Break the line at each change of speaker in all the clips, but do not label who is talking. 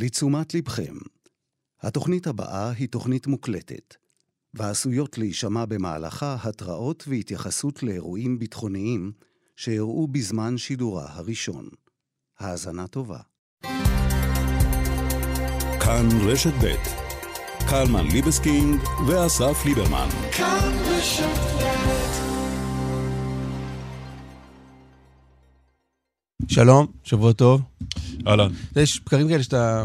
לתשומת לבכם, התוכנית הבאה היא תוכנית מוקלטת, ועשויות להישמע במהלכה התראות והתייחסות לאירועים ביטחוניים שאירעו בזמן שידורה הראשון. האזנה טובה.
כאן רשת ב' קלמן ליבסקינג ואסף ליברמן. כאן רשת
שלום, שבוע טוב.
אהלן.
יש בקרים כאלה שאתה...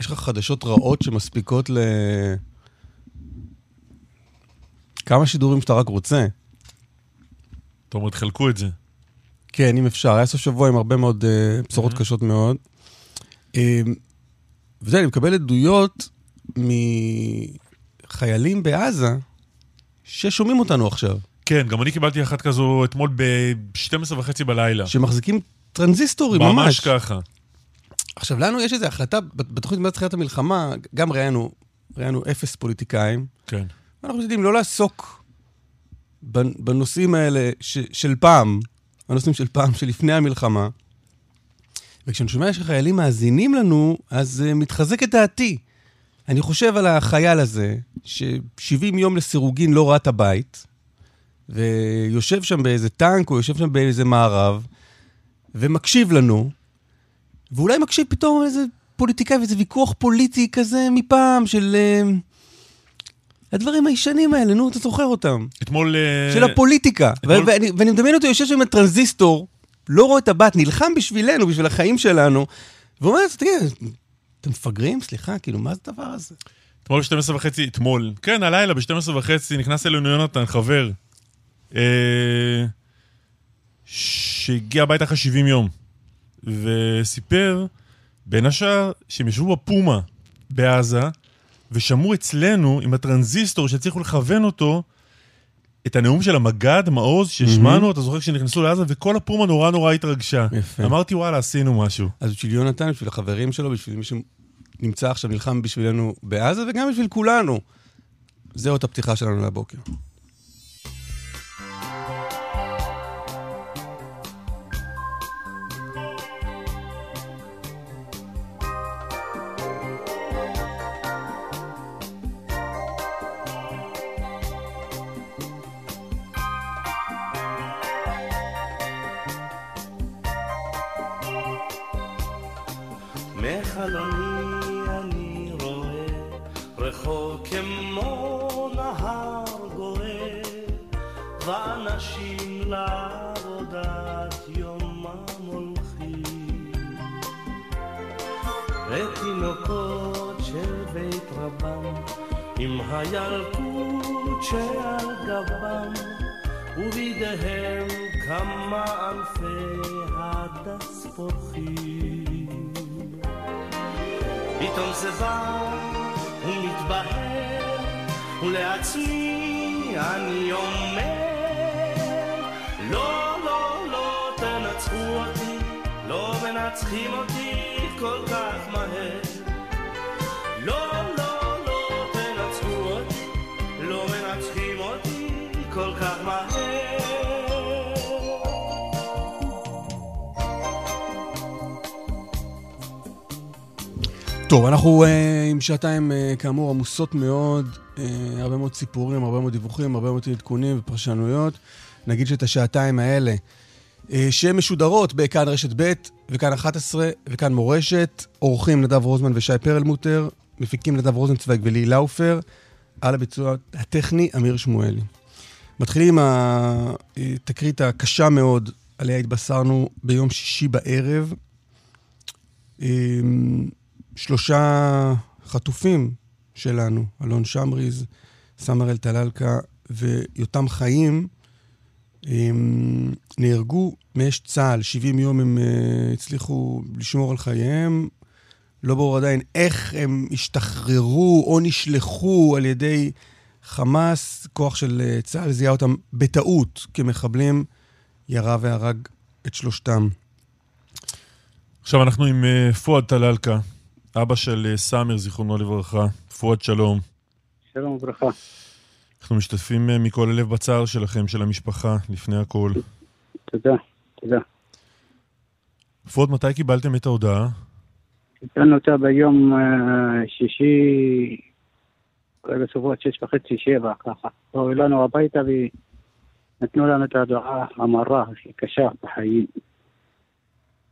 יש לך חדשות רעות שמספיקות ל... כמה שידורים שאתה רק רוצה.
אתה אומר, תחלקו את זה.
כן, אם אפשר. היה סוף שבוע עם הרבה מאוד uh, בשורות קשות מאוד. Uh, וזה, אני מקבל עדויות מחיילים בעזה ששומעים אותנו עכשיו.
כן, גם אני קיבלתי אחת כזו אתמול ב-12 וחצי בלילה.
שמחזיקים טרנזיסטורים, ממש.
ממש ככה.
עכשיו, לנו יש איזו החלטה, בתוכנית מאז תחילת המלחמה, גם ראיינו, ראיינו אפס פוליטיקאים.
כן.
ואנחנו יודעים לא לעסוק בנושאים האלה ש, של פעם, הנושאים של פעם, שלפני המלחמה. וכשאני שומע שחיילים מאזינים לנו, אז uh, מתחזק את דעתי. אני חושב על החייל הזה, ש-70 יום לסירוגין לא ראה את הבית, ויושב שם באיזה טנק, או יושב שם באיזה מערב, ומקשיב לנו, ואולי מקשיב פתאום איזה פוליטיקאי ואיזה ויכוח פוליטי כזה מפעם, של... Uh, הדברים הישנים האלה, נו, אתה זוכר אותם.
אתמול...
של הפוליטיקה. אתמול... ואני, ואני מדמיין אותו יושב שם עם הטרנזיסטור, לא רואה את הבת, נלחם בשבילנו, בשביל החיים שלנו, ואומר, תגיד, אתם מפגרים? סליחה, כאילו, מה זה הדבר הזה?
אתמול ב-12 וחצי, אתמול, כן, הלילה ב-12 וחצי נכנס אלינו יונתן, חבר, אה, שהגיע הביתה אחרי 70 יום, וסיפר, בין השאר, שהם ישבו בפומה בעזה, ושמעו אצלנו, עם הטרנזיסטור שהצליחו לכוון אותו, את הנאום של המג"ד, מעוז, שהשמענו, mm-hmm. אתה זוכר כשנכנסו לעזה, וכל הפומה נורא נורא התרגשה.
יפה.
אמרתי, וואלה, עשינו משהו.
אז בשביל יונתן, בשביל החברים שלו, בשביל מי שנמצא עכשיו, נלחם בשבילנו בעזה, וגם בשביל כולנו. זהו את הפתיחה שלנו לבוקר.
רחוב כמו נהר גורם, ואנשים לעבודת יומם הולכים. ותינוקות של בית רבם, עם הילקוט שעל גבם, ובידיהם כמה ענפי הדס פורחים. פתאום זה בא הוא מתבהר, ולעצמי אני אומר, לא, לא, לא תנצחו אותי, לא מנצחים אותי כל כך מהר. לא, לא, לא תנצחו אותי, לא מנצחים אותי כל כך מהר.
טוב, אנחנו uh, עם שעתיים, uh, כאמור, עמוסות מאוד, uh, הרבה מאוד סיפורים, הרבה מאוד דיווחים, הרבה מאוד עדכונים ופרשנויות. נגיד שאת השעתיים האלה, uh, שהן משודרות בכאן רשת ב' וכאן 11 וכאן מורשת, עורכים נדב רוזמן ושי פרלמוטר, מפיקים נדב רוזנצוויג ולי לאופר, על הביצוע הטכני אמיר שמואלי. מתחילים עם התקרית הקשה מאוד עליה התבשרנו ביום שישי בערב. שלושה חטופים שלנו, אלון שמריז, סמרל טללקה ויותם חיים, הם נהרגו מאש צה"ל. 70 יום הם uh, הצליחו לשמור על חייהם. לא ברור עדיין איך הם השתחררו או נשלחו על ידי חמאס. כוח של uh, צה"ל זיהה אותם בטעות כמחבלים, ירה והרג את שלושתם.
עכשיו אנחנו עם uh, פואד טללקה, אבא של אה, סאמר, זיכרונו לברכה. פואד, שלום.
שלום וברכה.
אנחנו משתתפים אה, מכל הלב בצער שלכם, של המשפחה, לפני הכל.
תודה, תודה.
פואד, מתי קיבלתם את ההודעה?
חיסלנו אותה ביום אה, שישי, בסביבות שש וחצי, שבע, ככה. באו אלינו הביתה ונתנו לנו את הדעה המרה הכי קשה בחיים.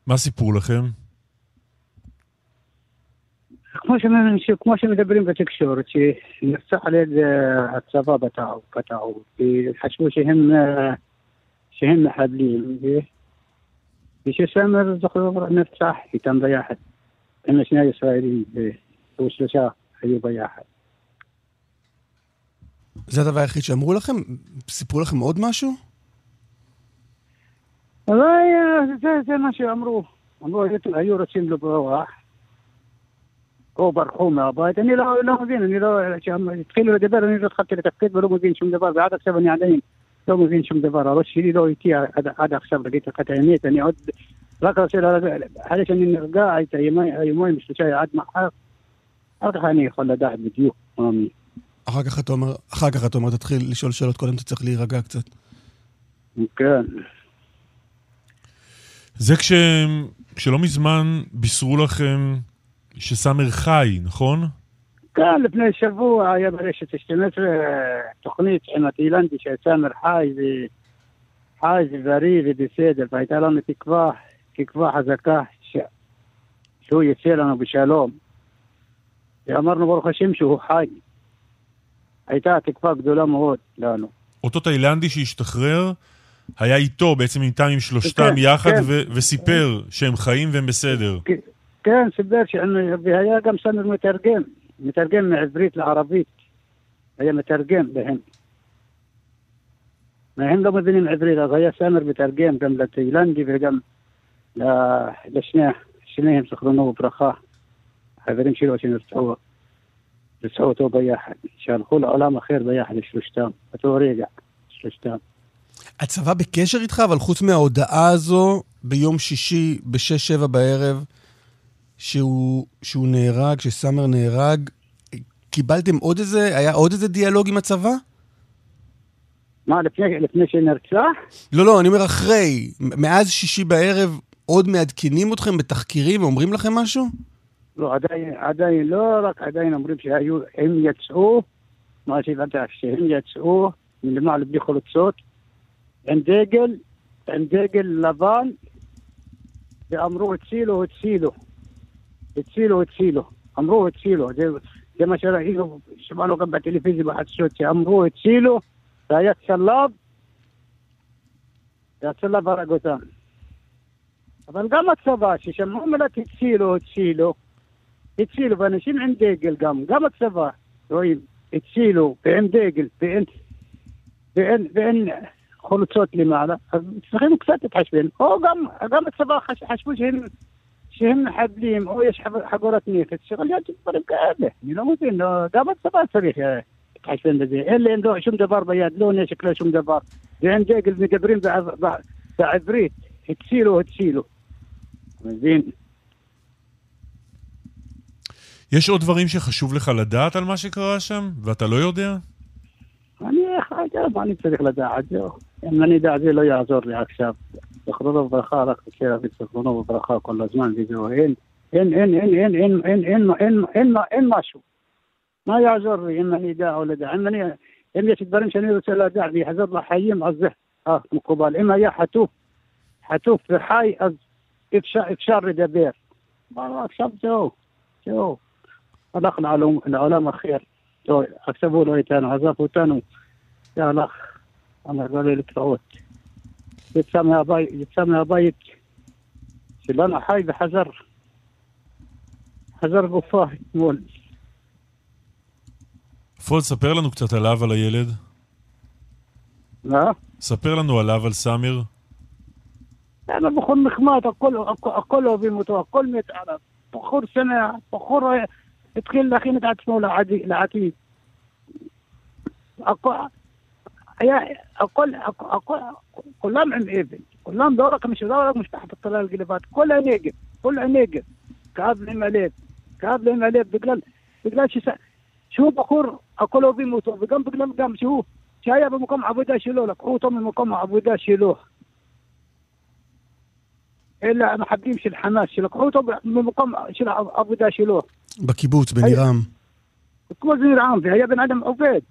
מה סיפרו לכם?
כמו, שמדברים בתקשורת, שנרצח על ידי הצבא בטעות, כי חשבו שהם, שהם מחבלים, ושסמר זוכר נרצח איתם ביחד. הם שני ישראלים, ושלושה היו ביחד.
זה הדבר היחיד שאמרו לכם? סיפרו לכם עוד משהו?
אולי זה, זה מה שאמרו. אמרו, היו רוצים לברוח, או ברחו מהבית, אני לא, לא מבין, אני לא, כשהתחילו לדבר אני לא התחלתי לתפקד ולא מבין שום דבר, ועד עכשיו אני עדיין לא מבין שום דבר, הראש שלי לא איתי עד, עד עכשיו, להגיד לך את האמת, אני עוד רק רוצה, אחרי שאני נרגע, את היומיים, שלושה עד מחר, אחר כך אני יכול לדעת בדיוק מה מי.
אחר כך אתה אומר, אחר כך אתה אומר, תתחיל לשאול שאלות, קודם אתה צריך להירגע קצת.
כן.
זה כש... כשלא מזמן בישרו לכם שסאמר חי, נכון?
כן, לפני שבוע היה ברשת 12 תוכנית עם התאילנדי שסאמר חי וחי ובריא ובסדר, והייתה לנו תקווה, תקווה חזקה ש... שהוא יצא לנו בשלום. ואמרנו ברוך השם שהוא חי. הייתה תקווה גדולה מאוד לנו.
אותו תאילנדי שהשתחרר, היה איתו, בעצם איתם עם שלושתם כן, יחד, כן. ו- וסיפר שהם חיים והם בסדר.
כן, כן סיפר, והיה גם סמר מתרגם, מתרגם מעברית לערבית. היה מתרגם להם. הם לא מבינים עברית, אז היה סמר מתרגם גם לתאילנדי וגם לשני, שניהם זכרונו וברכה, החברים שלו שנרצחו, רצחו אותו ביחד, שהלכו לעולם אחר ביחד, שלושתם, באותו רגע, שלושתם.
הצבא בקשר איתך, אבל חוץ מההודעה הזו, ביום שישי, בשש-שבע בערב, שהוא, שהוא נהרג, שסאמר נהרג, קיבלתם עוד איזה, היה עוד איזה דיאלוג עם הצבא?
מה, לפני, לפני שנרצח?
לא, לא, אני אומר אחרי. מאז שישי בערב עוד מעדכנים אתכם בתחקירים ואומרים לכם משהו?
לא, עדיין, עדיין לא, רק עדיין אומרים שהיו, הם יצאו, מה שהבנת, שהם יצאו מלמעלה בלי חולצות, עם דגל, עם דגל לבן, ואמרו הצילו, הצילו. הצילו, הצילו. אמרו הצילו. זה, זה מה שראינו, שמענו גם בטלוויזיה בחדשות, שאמרו הצילו, והיה צלב, והצלב הרג אותם. אבל גם הצבא, ששמעו מילת הצילו, הצילו, הצילו, ואנשים עם דגל גם, גם הצבא, רואים, הצילו, ועם דגל, ואין, ואין, ואין חולצות למעלה, אז צריכים קצת להתחשבן. או גם, גם הצבא חש, חשבו שהם, שהם מחבלים, או יש חגורת נכס, שיכול להיות דברים כאלה. אני לא מבין, לא, גם הצבא צריך אה, להתחשבן בזה. אין להם לא, שום דבר ביד, לא נשק, לא שום דבר. ואין דגל, מדברים בעברית, הצילו, הצילו. מבין?
יש עוד דברים שחשוב לך לדעת על מה שקרה שם, ואתה לא יודע?
אני, מה אני צריך לדעת? זהו. אם אני יודע, זה לא יעזור לי עכשיו. זכרונו וברכה, רק רוצה להביא זכרונו וברכה כל הזמן, וזהו. אין, אין, אין, אין, אין, אין, אין, אין, אין, אין, אין משהו. מה יעזור לי אם אני אדע או לא יודע? אם אני, אם יש דברים שאני רוצה לדעת ויחזור לחיים, אז זה מקובל. אם היה חטוף, חטוף וחי, אז אפשר, אפשר לדבר. עכשיו זהו, זהו. הלך לעולם, לעולם אחר. לא, עכשיו הוא לא איתנו, עזב לו להתראות. יצא מהבית, יצא מהבית שלנו חי וחזר, חזר גופה אתמול.
פול, ספר לנו קצת עליו, על הילד.
מה?
ספר לנו עליו, על סאמיר.
היה בחור נחמד, הכל, הכל, הכל אוהבים אותו, הכל מת עליו. בחור שמח, בחור התחיל להכין את עצמו לעתיד. הכל, هي اقل اقل كلهم عم ابن كلهم دورك مش دورك مش تحت الطلال القلبات كلها نيجب كلها نيجب كعب لهم عليك كعب لهم عليك بقلال بقلال شو شو بخور اكلوا بيموتوا بقام بقلال قام شو شايع بمقام عبودة شيلوه لك قوتوا من مقام عبودة شيلوه الا ما حبيمش الحماس شلك قوتوا من مقام عبودة شيلوه
بكيبوت بني
رام كل بني رام فيها يا بن ادم عبيد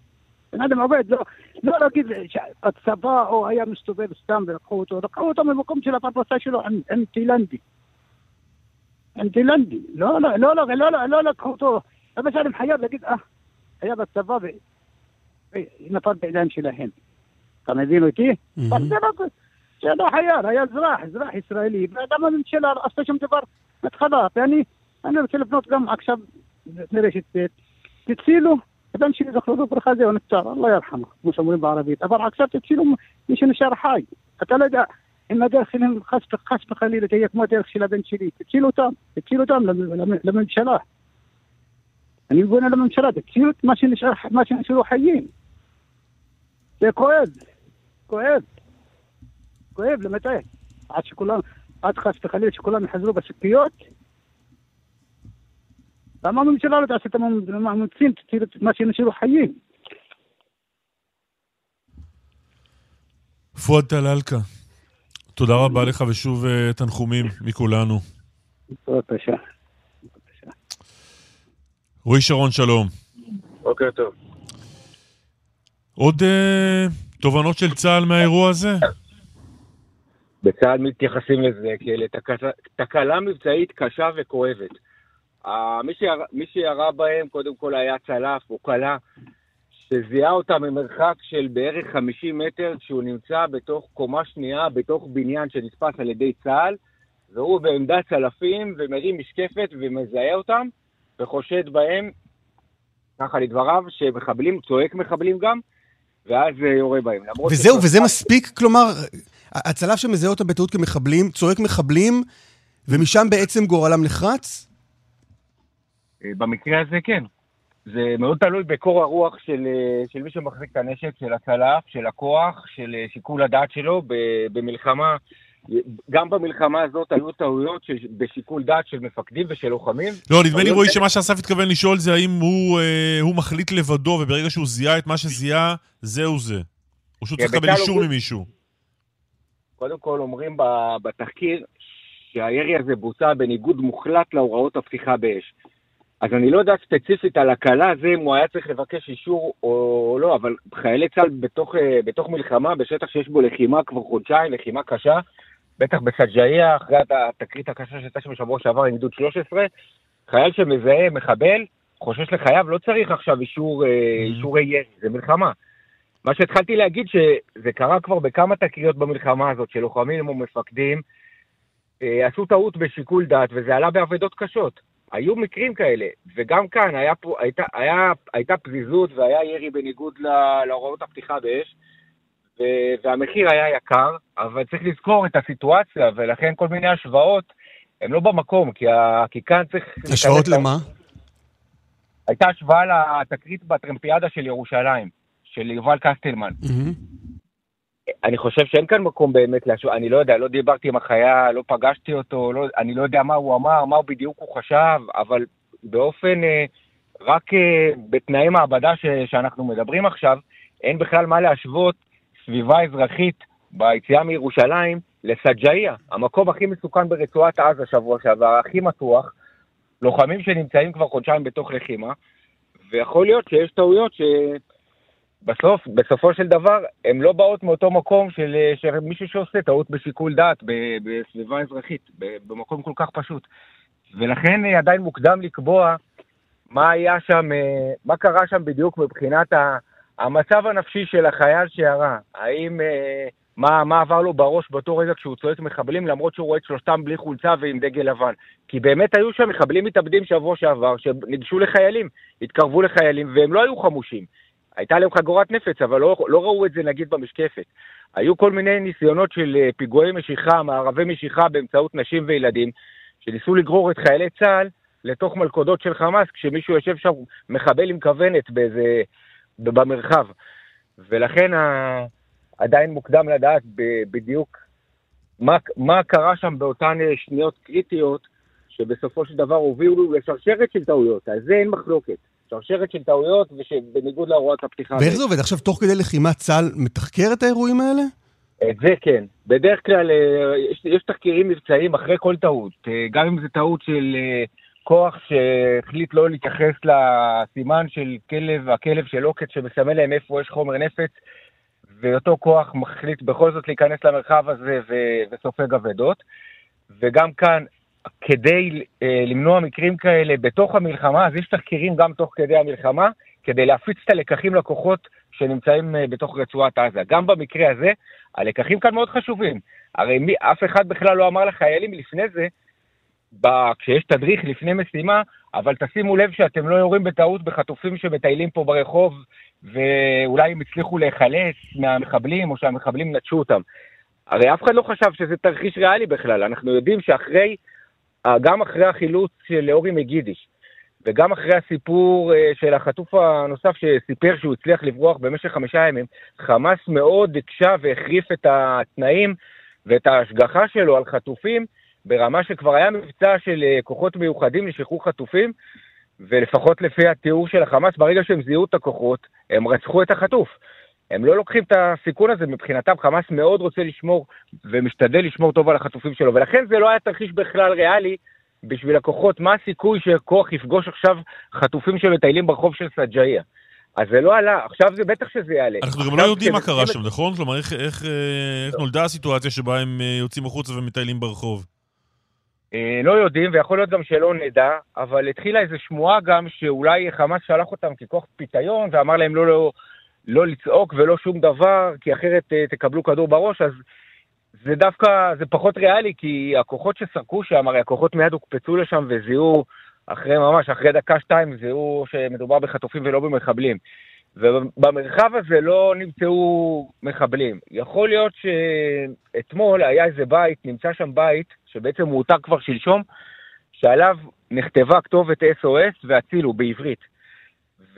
עובד, לא, לא להגיד שהצבא או היה מסתובב סתם ולקחו אותו, לקחו אותו ממקום של הפרנסה שלו עם, עם תאילנדי. עם תאילנדי. לא, לא, לא, לא, לא, לא, לא לקחו אותו. אבל אני חייב להגיד, אה, היה בצבא ונפל בידיים שלהם. אתה מבין אותי? אבל זה לא... זה לא חייל, היה אזרח, אזרח ישראלי, וגם הממשלה לא עשתה שום דבר מההתחלה, ואני רוצה לפנות גם עכשיו הבן שלי זכרו בברכה זהו נפטר, אללה ירחמה, כמו שאומרים בערבית, אבל עכשיו תצילו מי שנשאר חי, אתה לא יודע אם הדרך שלהם חס וחלילה תהיה כמו הדרך של הבן שלי, תצילו אותם, תצילו אותם לממשלה. אני מבין על הממשלה, תצילו את מה שנשאר, מה שנשארו חיים. זה כואב, כואב. כואב למתי? עד שכולם, עד חס וחלילה שכולם יחזרו בשקיות? למה הממשלה לא תעשה את המאמצים, תציל את מה שנשארו חיים?
פואד טלאלקה, תודה רבה לך ושוב uh, תנחומים מכולנו.
בבקשה.
רועי שרון, שלום.
בוקר טוב.
עוד uh, תובנות של צה"ל מהאירוע הזה?
בצה"ל מתייחסים לזה כאל תקלה מבצעית קשה וכואבת. מי, שירה, מי שירה בהם קודם כל היה צלף או כלה, שזיהה אותה ממרחק של בערך 50 מטר כשהוא נמצא בתוך קומה שנייה, בתוך בניין שנתפס על ידי צה"ל, והוא בעמדת צלפים ומרים משקפת ומזהה אותם וחושד בהם, ככה לדבריו, שמחבלים, צועק מחבלים גם, ואז יורה בהם.
וזהו, וזה מספיק? כלומר, הצלף שמזהה אותם בטעות כמחבלים, צועק מחבלים, ומשם בעצם גורלם נחרץ?
אה, במקרה הזה כן. זה מאוד תלוי בקור הרוח של, אה, של מי שמחזיק את הנשק, של הצלף, של הכוח, של אה, שיקול הדעת שלו במלחמה. גם במלחמה הזאת היו טעויות בשיקול דעת של מפקדים ושל לוחמים.
לא, נדמה לי רועי שמה שאסף התכוון לשאול זה האם הוא, אה, הוא מחליט לבדו, וברגע שהוא זיהה את מה שזיהה, זהו זה. או שהוא צריך לקבל אישור ממישהו.
קודם כל אומרים בתחקיר שהירי הזה בוצע בניגוד מוחלט להוראות הפתיחה באש. אז אני לא יודע ספציפית על הקלה הזה, אם הוא היה צריך לבקש אישור או לא, אבל חיילי צה"ל בתוך, אה, בתוך מלחמה, בשטח שיש בו לחימה כבר חודשיים, לחימה קשה, בטח בסג'איה, אחרי התקרית הקשה שהייתה שם בשבוע שעבר עם גדוד 13, חייל שמזהה מחבל, חושש לחייו, לא צריך עכשיו אישור, אה, mm-hmm. אישורי ירי, זה מלחמה. מה שהתחלתי להגיד שזה קרה כבר בכמה תקריות במלחמה הזאת, שלוחמים או מפקדים אה, עשו טעות בשיקול דעת, וזה עלה באבדות קשות. היו מקרים כאלה, וגם כאן היה פה, הייתה, היה, הייתה פזיזות והיה ירי בניגוד להוראות הפתיחה באש, והמחיר היה יקר, אבל צריך לזכור את הסיטואציה, ולכן כל מיני השוואות הן לא במקום, כי, ה, כי כאן צריך...
השוואות למה?
הייתה השוואה לתקרית בטרמפיאדה של ירושלים, של יובל קסטלמן. Mm-hmm. אני חושב שאין כאן מקום באמת להשוואה, אני לא יודע, לא דיברתי עם החייל, לא פגשתי אותו, לא, אני לא יודע מה הוא אמר, מה בדיוק הוא חשב, אבל באופן, אה, רק אה, בתנאי מעבדה ש, שאנחנו מדברים עכשיו, אין בכלל מה להשוות סביבה אזרחית ביציאה מירושלים לסג'איה, המקום הכי מסוכן ברצועת עזה שבוע שעבר, הכי מתוח, לוחמים שנמצאים כבר חודשיים בתוך לחימה, ויכול להיות שיש טעויות ש... בסוף, בסופו של דבר, הן לא באות מאותו מקום של, של מישהו שעושה טעות בשיקול דעת בסביבה אזרחית, במקום כל כך פשוט. ולכן עדיין מוקדם לקבוע מה היה שם, אה, מה קרה שם בדיוק מבחינת המצב הנפשי של החייל שירה. האם, אה, מה, מה עבר לו בראש באותו רגע כשהוא צועק מחבלים, למרות שהוא רואה את שלושתם בלי חולצה ועם דגל לבן. כי באמת היו שם מחבלים מתאבדים שבוע שעבר, שניגשו לחיילים, התקרבו לחיילים, והם לא היו חמושים. הייתה להם חגורת נפץ, אבל לא, לא ראו את זה נגיד במשקפת. היו כל מיני ניסיונות של אה, פיגועי משיכה, מערבי משיכה באמצעות נשים וילדים, שניסו לגרור את חיילי צה"ל לתוך מלכודות של חמאס, כשמישהו יושב שם מחבל עם כוונת באיזה, במרחב. ולכן ה... עדיין מוקדם לדעת בדיוק מה, מה קרה שם באותן אה, שניות קריטיות, שבסופו של דבר הובילו לשרשרת של טעויות. על זה אין מחלוקת. שרשרת של טעויות ושבניגוד להוראות הפתיחה...
ואיך זה עובד? עכשיו, תוך כדי לחימה צה"ל מתחקר את האירועים האלה?
את זה כן. בדרך כלל יש, יש תחקירים מבצעיים אחרי כל טעות, גם אם זו טעות של כוח שהחליט לא להתייחס לסימן של כלב, הכלב של עוקץ שמסמל להם איפה יש חומר נפץ, ואותו כוח מחליט בכל זאת להיכנס למרחב הזה ו- וסופג אבדות. וגם כאן, כדי אה, למנוע מקרים כאלה בתוך המלחמה, אז יש תחקירים גם תוך כדי המלחמה, כדי להפיץ את הלקחים לכוחות שנמצאים אה, בתוך רצועת עזה. גם במקרה הזה, הלקחים כאן מאוד חשובים. הרי מי, אף אחד בכלל לא אמר לחיילים לפני זה, ב, כשיש תדריך לפני משימה, אבל תשימו לב שאתם לא יורים בטעות בחטופים שמטיילים פה ברחוב, ואולי הם הצליחו להיחלץ מהמחבלים, או שהמחבלים נטשו אותם. הרי אף אחד לא חשב שזה תרחיש ריאלי בכלל. אנחנו יודעים שאחרי, גם אחרי החילוץ של אורי מגידיש, וגם אחרי הסיפור אה, של החטוף הנוסף שסיפר שהוא הצליח לברוח במשך חמישה ימים, חמאס מאוד הקשה והחריף את התנאים ואת ההשגחה שלו על חטופים, ברמה שכבר היה מבצע של אה, כוחות מיוחדים לשחרור חטופים, ולפחות לפי התיאור של החמאס, ברגע שהם זיהו את הכוחות, הם רצחו את החטוף. הם לא לוקחים את הסיכון הזה, מבחינתם חמאס מאוד רוצה לשמור ומשתדל לשמור טוב על החטופים שלו, ולכן זה לא היה תרחיש בכלל ריאלי בשביל הכוחות, מה הסיכוי שכוח יפגוש עכשיו חטופים שמטיילים ברחוב של סג'איה. אז זה לא עלה, עכשיו זה בטח שזה יעלה.
אנחנו גם לא יודעים מה קרה שם, נכון? כלומר, איך, איך, אה, איך נולדה הסיטואציה שבה הם אה, יוצאים החוצה ומטיילים ברחוב?
אה, לא יודעים, ויכול להיות גם שלא נדע, אבל התחילה איזו שמועה גם שאולי חמאס שלח אותם ככוח פיתיון ואמר להם לא, לא, לא לצעוק ולא שום דבר, כי אחרת uh, תקבלו כדור בראש, אז זה דווקא, זה פחות ריאלי, כי הכוחות שסרקו שם, הרי הכוחות מיד הוקפצו לשם וזיהו, אחרי ממש, אחרי דקה-שתיים, זיהו שמדובר בחטופים ולא במחבלים. ובמרחב הזה לא נמצאו מחבלים. יכול להיות שאתמול היה איזה בית, נמצא שם בית, שבעצם הוא הותר כבר שלשום, שעליו נכתבה כתובת SOS והצילו בעברית.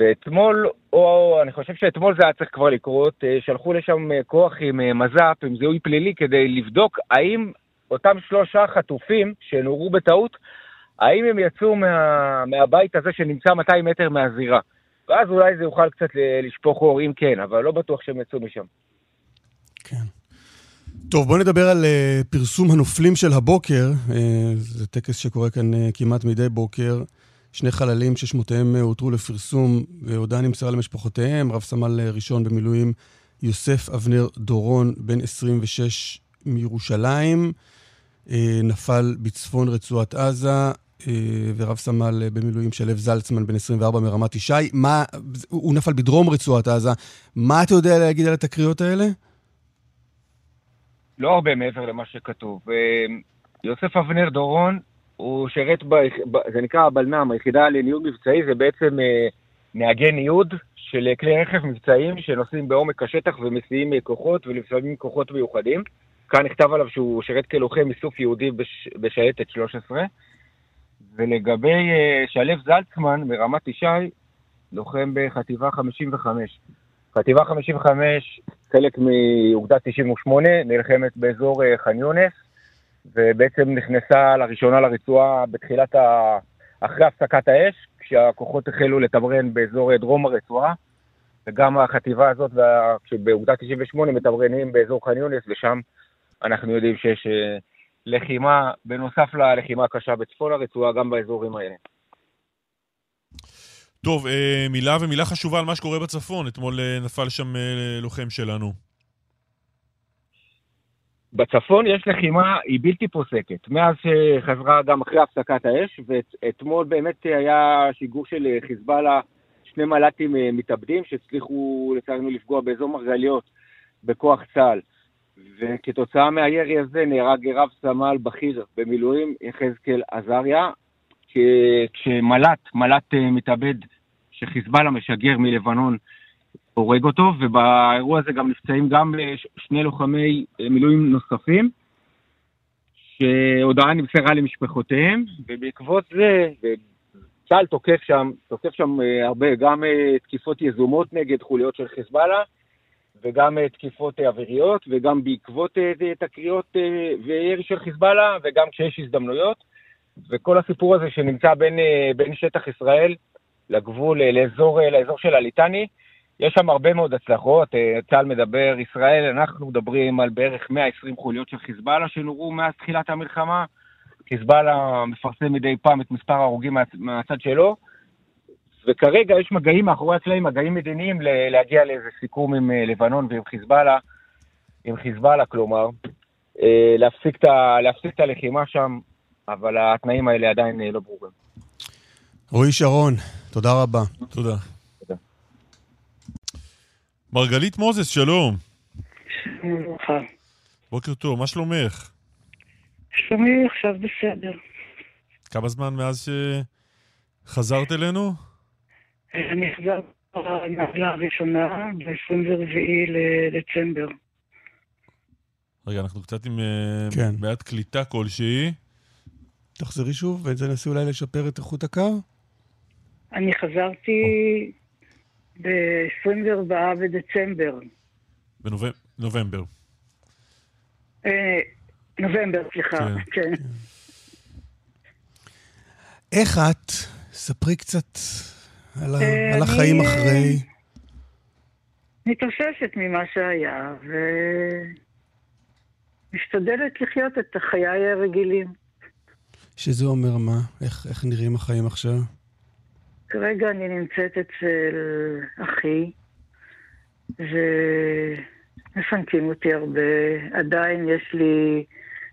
ואתמול, או אני חושב שאתמול זה היה צריך כבר לקרות, אה, שלחו לשם אה, כוח עם אה, מז"פ, עם זיהוי פלילי, כדי לבדוק האם אותם שלושה חטופים שנורו בטעות, האם הם יצאו מה, מהבית הזה שנמצא 200 מטר מהזירה. ואז אולי זה יוכל קצת לשפוך אור, אם כן, אבל לא בטוח שהם יצאו משם.
כן. טוב, בואו נדבר על uh, פרסום הנופלים של הבוקר. Uh, זה טקס שקורה כאן uh, כמעט מדי בוקר. שני חללים ששמותיהם הותרו לפרסום, והודעה נמסרה למשפחותיהם, רב סמל ראשון במילואים יוסף אבנר דורון, בן 26 מירושלים, אה, נפל בצפון רצועת עזה, אה, ורב סמל במילואים שלו זלצמן, בן 24 מרמת ישי. מה, הוא נפל בדרום רצועת עזה. מה אתה יודע להגיד על התקריות האלה?
לא הרבה מעבר למה שכתוב. אה, יוסף אבנר דורון הוא שירת, ב, זה נקרא הבלנ"ם, היחידה לניוד מבצעי, זה בעצם אה, נהגי ניוד של כלי רכב מבצעיים שנוסעים בעומק השטח ומסיעים כוחות ולפעמים כוחות מיוחדים. כאן נכתב עליו שהוא שירת כלוחם איסוף יהודי בש, בשייטת 13. ולגבי אה, שלו זלצמן מרמת ישי, לוחם בחטיבה 55. חטיבה 55, חלק מאוגדה 98, נלחמת באזור אה, ח'אן יונס. ובעצם נכנסה לראשונה לרצועה בתחילת ה... אחרי הפסקת האש, כשהכוחות החלו לתמרן באזור דרום הרצועה, וגם החטיבה הזאת, כשבאוגדה 98 מתמרנים באזור ח'אן יונס, ושם אנחנו יודעים שיש אה, לחימה, בנוסף ללחימה הקשה בצפון הרצועה, גם באזורים האלה.
טוב, אה, מילה ומילה חשובה על מה שקורה בצפון. אתמול אה, נפל שם לוחם שלנו.
בצפון יש לחימה, היא בלתי פוסקת. מאז שחזרה גם אחרי הפסקת האש, ואתמול באמת היה שיגור של חיזבאללה, שני מל"טים אה, מתאבדים שהצליחו לצערנו לפגוע באזור מרגליות בכוח צה"ל. וכתוצאה מהירי הזה נהרג רב סמל בכיר במילואים, יחזקאל עזריה, כשמל"ט, מל"ט אה, מתאבד שחיזבאללה משגר מלבנון, הורג אותו, ובאירוע הזה גם נפצעים גם אה, שני לוחמי אה, מילואים נוספים, שהודעה נמסרה למשפחותיהם, ובעקבות זה, צה"ל תוקף שם, תוקף שם אה, הרבה, גם תקיפות יזומות נגד חוליות של חיזבאללה, וגם תקיפות אוויריות, וגם בעקבות תקריות וירי של חיזבאללה, וגם כשיש הזדמנויות. וכל הסיפור הזה שנמצא בין, בין שטח ישראל לגבול, לאזור, לאזור של הליטני, יש שם הרבה מאוד הצלחות, צה"ל מדבר, ישראל, אנחנו מדברים על בערך 120 חוליות של חיזבאללה שנורו מאז תחילת המלחמה. חיזבאללה מפרסם מדי פעם את מספר ההרוגים מהצד שלו, וכרגע יש מגעים מאחורי הקלעים, מגעים מדיניים להגיע לאיזה סיכום עם לבנון ועם חיזבאללה, עם חיזבאללה כלומר, להפסיק את הלחימה שם, אבל התנאים האלה עדיין לא ברורים.
רועי שרון, תודה רבה.
תודה. מרגלית מוזס, שלום.
שלום
בוקר טוב, מה שלומך?
שלומי עכשיו בסדר.
כמה זמן מאז שחזרת אלינו?
אני חזרתי לנעלה הראשונה ב-24 לדצמבר.
רגע, אנחנו קצת עם
כן.
בעיית קליטה כלשהי.
תחזרי שוב ותנסי אולי לשפר את איכות הקו.
אני חזרתי ב-24 בדצמבר.
בנובמבר.
נובמבר, סליחה, כן.
איך את? ספרי קצת על, ה... על החיים אחרי.
מתאוששת ממה שהיה, ומשתדלת לחיות את חיי הרגילים.
שזה אומר מה? איך, איך נראים החיים עכשיו?
כרגע אני נמצאת אצל אחי, ומפנקים אותי הרבה. עדיין יש לי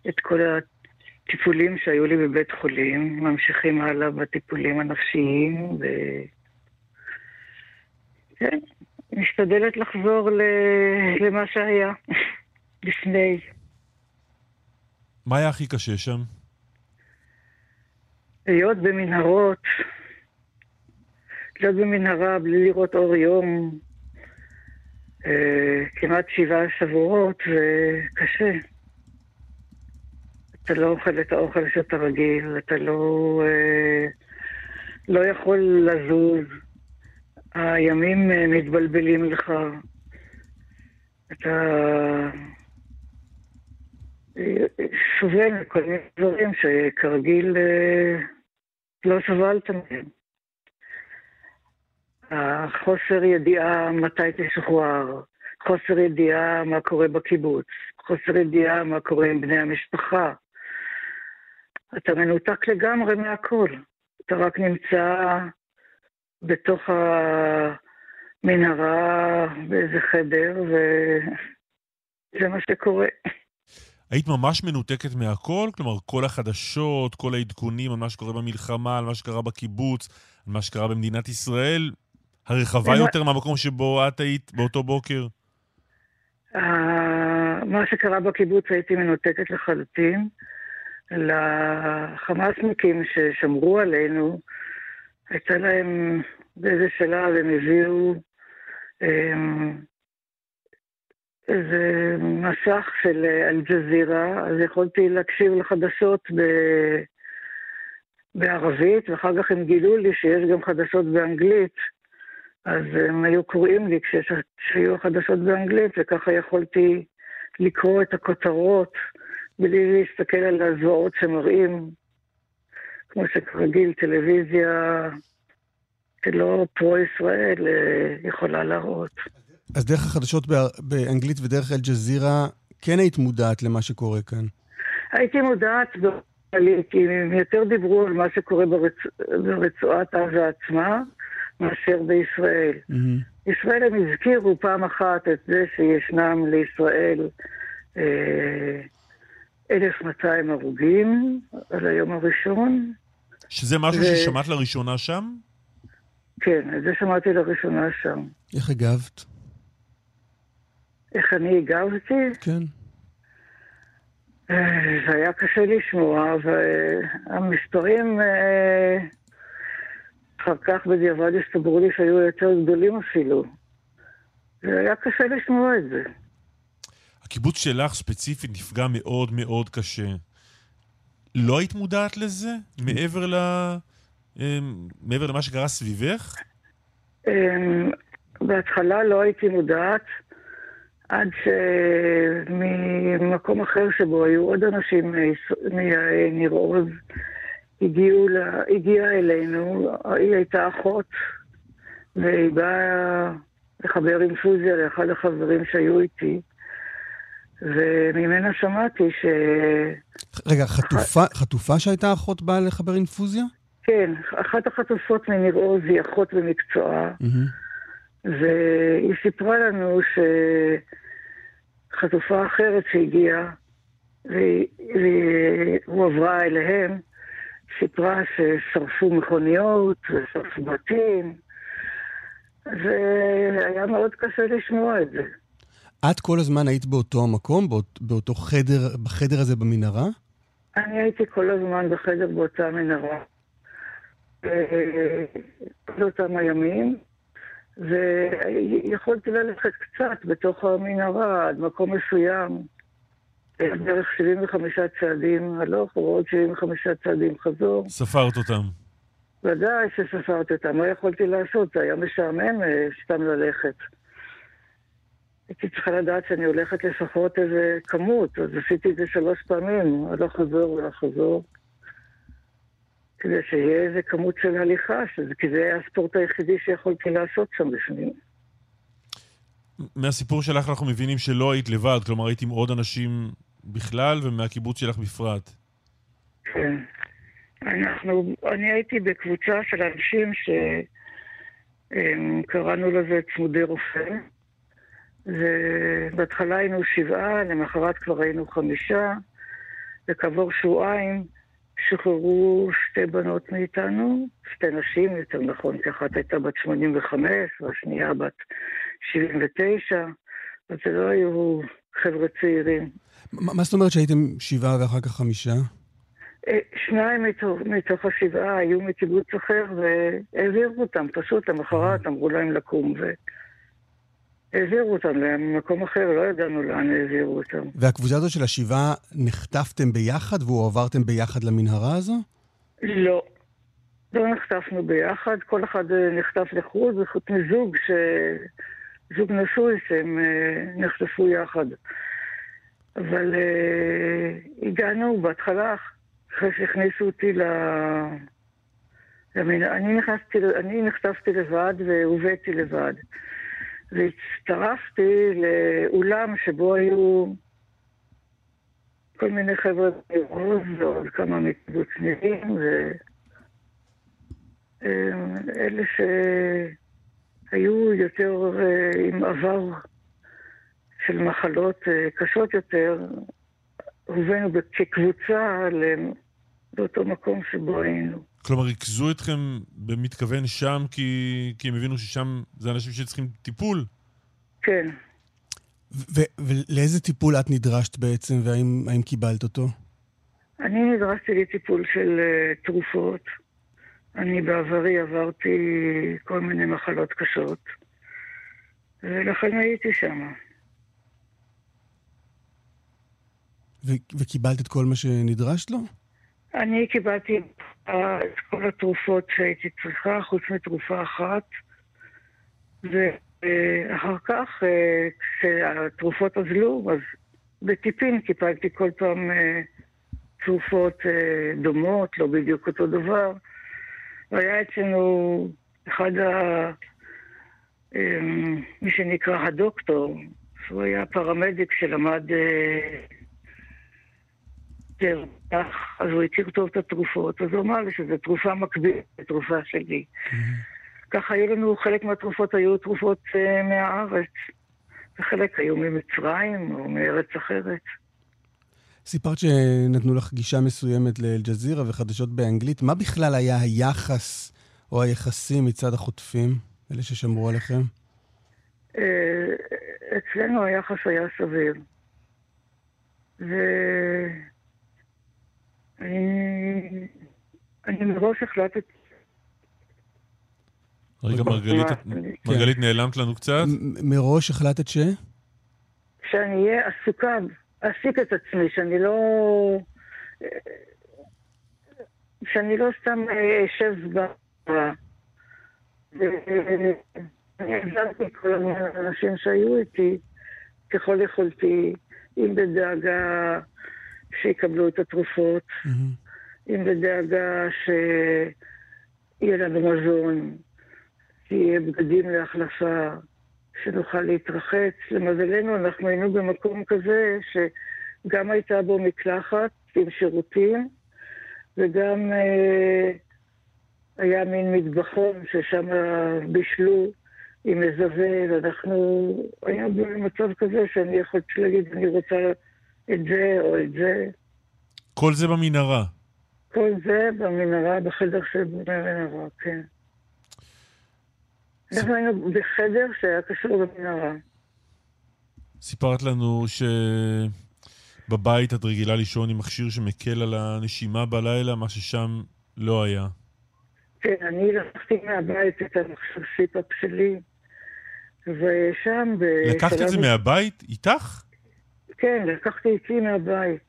את כל הטיפולים שהיו לי בבית חולים, ממשיכים הלאה בטיפולים הנפשיים, ו... כן, משתדלת לחזור למה שהיה לפני.
מה היה הכי קשה שם?
להיות במנהרות, להיות במנהרה בלי לראות אור יום, אה, כמעט שבעה שבועות, זה קשה. אתה לא אוכל את האוכל שאתה רגיל, אתה לא, אה, לא יכול לזוז, הימים אה, מתבלבלים לך, אתה סובל מכל מיני דברים שכרגיל אה, לא סבלת מהם. החוסר ידיעה מתי תשוחרר, חוסר ידיעה מה קורה בקיבוץ, חוסר ידיעה מה קורה עם בני המשפחה. אתה מנותק לגמרי מהכל. אתה רק נמצא בתוך המנהרה באיזה חדר, וזה מה שקורה.
היית ממש מנותקת מהכל? כלומר, כל החדשות, כל העדכונים על מה שקורה במלחמה, על מה שקרה בקיבוץ, על מה שקרה במדינת ישראל, הרחבה יותר מהמקום שבו את היית באותו בוקר?
מה שקרה בקיבוץ הייתי מנותקת לחלוטין. לחמאסניקים ששמרו עלינו, הייתה להם באיזה שלב, הם הביאו אמ, איזה מסך של אל-ג'זירה, אז יכולתי להקשיב לחדשות ב... בערבית, ואחר כך הם גילו לי שיש גם חדשות באנגלית, אז הם היו קוראים לי כשיהיו חדשות באנגלית, וככה יכולתי לקרוא את הכותרות בלי להסתכל על הזוועות שמראים, כמו שכרגיל טלוויזיה שלא פרו-ישראל אה, יכולה להראות.
אז דרך החדשות באנגלית ודרך אל-ג'זירה, כן היית מודעת למה שקורה כאן?
הייתי מודעת כי הם יותר דיברו על מה שקורה ברצ... ברצועת עזה עצמה, מאשר בישראל. Mm-hmm. ישראל הם הזכירו פעם אחת את זה שישנם לישראל אה, 1,200 הרוגים על היום הראשון.
שזה משהו ו... ששמעת לראשונה שם?
כן, את זה שמעתי לראשונה שם.
איך הגבת?
איך אני הגבתי?
כן.
אה, זה היה קשה לשמוע, והמספרים אה, אחר כך בדיעבד הסתברו לי שהיו יותר גדולים אפילו. זה היה קשה לשמוע את זה.
הקיבוץ שלך ספציפית נפגע מאוד מאוד קשה. לא היית מודעת לזה? מעבר, ל... אמ, מעבר למה שקרה סביבך?
אמ, בהתחלה לא הייתי מודעת, עד שממקום אחר שבו היו עוד אנשים מניר עוז, הגיעו לה, הגיעה אלינו, היא הייתה אחות, והיא באה לחבר אינפוזיה לאחד החברים שהיו איתי, וממנה שמעתי ש...
רגע, חטופה, חטופה שהייתה אחות באה לחבר אינפוזיה?
כן, אחת החטופות מניר עוז היא אחות במקצועה, mm-hmm. והיא סיפרה לנו שחטופה אחרת שהגיעה, והוא עברה אליהם, סיפרה ששרפו מכוניות ושרפו בתים, והיה מאוד קשה לשמוע את זה.
את כל הזמן היית באותו המקום, באות, באותו חדר, בחדר הזה במנהרה?
אני הייתי כל הזמן בחדר באותה מנהרה. באותם הימים, ויכולתי ללכת קצת בתוך המנהרה עד מקום מסוים. בערך 75 צעדים הלוך ועוד 75 צעדים חזור.
ספרת אותם.
ודאי שספרתי אותם, מה יכולתי לעשות? זה היה משעמם אה, סתם ללכת. הייתי צריכה לדעת שאני הולכת לפחות איזה כמות, אז עשיתי את זה שלוש פעמים, הלוך חזור והלוך חזור. כדי שיהיה איזה כמות של הליכה, שזה, כי זה היה הספורט היחידי שיכולתי לעשות שם בפנים.
מהסיפור שלך אנחנו מבינים שלא היית לבד, כלומר היית עם עוד אנשים בכלל ומהקיבוץ שלך בפרט.
כן. אנחנו, אני הייתי בקבוצה של אנשים שקראנו לזה צמודי רופא, ובהתחלה היינו שבעה, למחרת כבר היינו חמישה, וכעבור שבועיים שחררו שתי בנות מאיתנו, שתי נשים, יותר נכון, כי אחת הייתה בת 85 והשנייה בת 79, אז זה לא היו חבר'ה צעירים.
מה זאת אומרת שהייתם שבעה ואחר כך חמישה?
אה, שניים מתוך, מתוך השבעה היו מקיבוץ אחר והעבירו אותם, פשוט למחרת אמרו להם לקום והעבירו אותם למקום אחר, לא ידענו לאן העבירו אותם.
והקבוצה הזאת של השבעה, נחטפתם ביחד והועברתם ביחד למנהרה הזו?
לא. לא נחטפנו ביחד, כל אחד אה, נחטף לחו"ל, וחוץ מזוג, ש... זוג נשוי שהם אה, נחטפו יחד. אבל uh, הגענו בהתחלה, אחרי שהכניסו אותי ל... למין... אני, נכנסתי, אני נחטפתי לבד והובאתי לבד. והצטרפתי לאולם שבו היו כל מיני חבר'ה מרוז ועוד כמה מקיבוץ נירים, ואלה שהיו יותר אה, עם עבר של מחלות אה, קשות יותר, הובאנו כקבוצה לאותו מקום שבו היינו.
כלומר, ריכזו אתכם במתכוון שם כי, כי הם הבינו ששם זה אנשים שצריכים טיפול?
כן.
ולאיזה טיפול את נדרשת בעצם, והאם קיבלת אותו?
אני נדרשתי לטיפול של uh, תרופות. אני בעברי עברתי כל מיני מחלות קשות, ולכן הייתי
וקיבלת את כל מה שנדרשת לו?
אני קיבלתי את כל התרופות שהייתי צריכה, חוץ מתרופה אחת. ואחר כך, אה, כשהתרופות אזלו, אז בטיפין קיבלתי כל פעם אה, תרופות אה, דומות, לא בדיוק אותו דבר. והיה אצלנו אחד ה... מי שנקרא הדוקטור, שהוא היה פרמדיק שלמד יותר, כך, אז הוא הכיר טוב את התרופות, אז הוא אמר לי שזו תרופה מקבילה לתרופה שלי. ככה היו לנו, חלק מהתרופות היו תרופות uh, מהארץ, וחלק היו ממצרים או מארץ אחרת.
סיפרת שנתנו לך גישה מסוימת לאל-ג'זירה וחדשות באנגלית. מה בכלל היה היחס או היחסים מצד החוטפים, אלה ששמרו עליכם?
אה, אצלנו היחס היה סביר. ו... אני, אני מראש החלטתי...
רגע, מרגלית, מרגלית כן. נעלמת לנו קצת.
מראש החלטת ש?
שאני אהיה עסוקה, אעסיק את עצמי, שאני לא... שאני לא סתם אשב ב... אני עזרתי כל האנשים שהיו איתי ככל יכולתי, אם בדאגה שיקבלו את התרופות, mm-hmm. אם בדאגה שיהיה לנו מזון, שיהיה בגדים להחלפה, שנוכל להתרחץ. למזלנו, אנחנו היינו במקום כזה שגם הייתה בו מקלחת עם שירותים, וגם אה, היה מין מטבחון ששם בישלו עם מזווה, ואנחנו היינו במצב כזה שאני יכולתי להגיד, אני רוצה את זה או את זה.
כל זה במנהרה.
כל זה במנהרה, בחדר של במנהרה, כן. אנחנו היינו בחדר שהיה קשור במנהרה.
סיפרת לנו שבבית את רגילה לישון עם מכשיר שמקל על הנשימה בלילה, מה ששם לא היה.
כן, אני לקחתי מהבית את המכשיר סיפאפ שלי, ושם...
לקחת את זה מהבית? איתך?
כן, לקחתי איתי מהבית.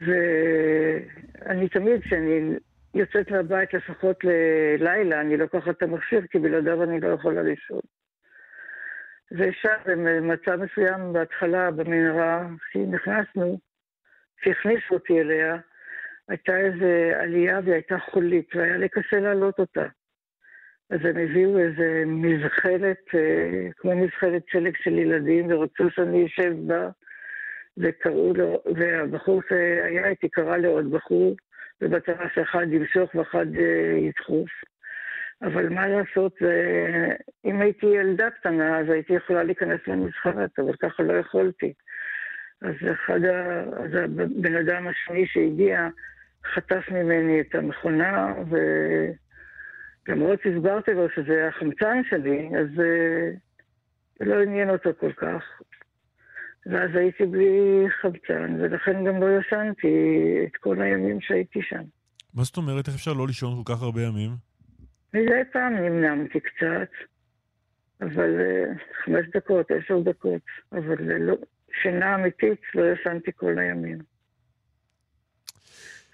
ואני תמיד, כשאני יוצאת מהבית לפחות ללילה, אני לוקחת את המכשיר, כי בלעדיו אני לא יכולה לישון. ושם, במצב מסוים בהתחלה, במנהרה, כשנכנסנו, כשהכניסו אותי אליה, הייתה איזו עלייה והיא הייתה חולית, והיה לי קשה להעלות אותה. אז הם הביאו איזה מזחלת, אה, כמו מזחלת שלג של ילדים, ורצו שאני אשב בה, וקראו לו, והבחור שהיה איתי קרא לעוד בחור, ובצבא שאחד ימשוך ואחד אה, ידחוף. אבל מה לעשות, אם הייתי ילדה קטנה, אז הייתי יכולה להיכנס למזחלת, אבל ככה לא יכולתי. אז אחד ה... אז הבן אדם השני שהגיע חטף ממני את המכונה, ולמרות שהסברתי לו שזה החמצן שלי, אז זה לא עניין אותו כל כך. ואז הייתי בלי חמצן, ולכן גם לא ישנתי את כל הימים שהייתי שם.
מה זאת אומרת? איך אפשר לא לישון כל כך הרבה ימים?
מדי פעם נמנמתי קצת, אבל uh, חמש דקות, עשר דקות, אבל לא, שינה אמיתית לא ישנתי כל הימים.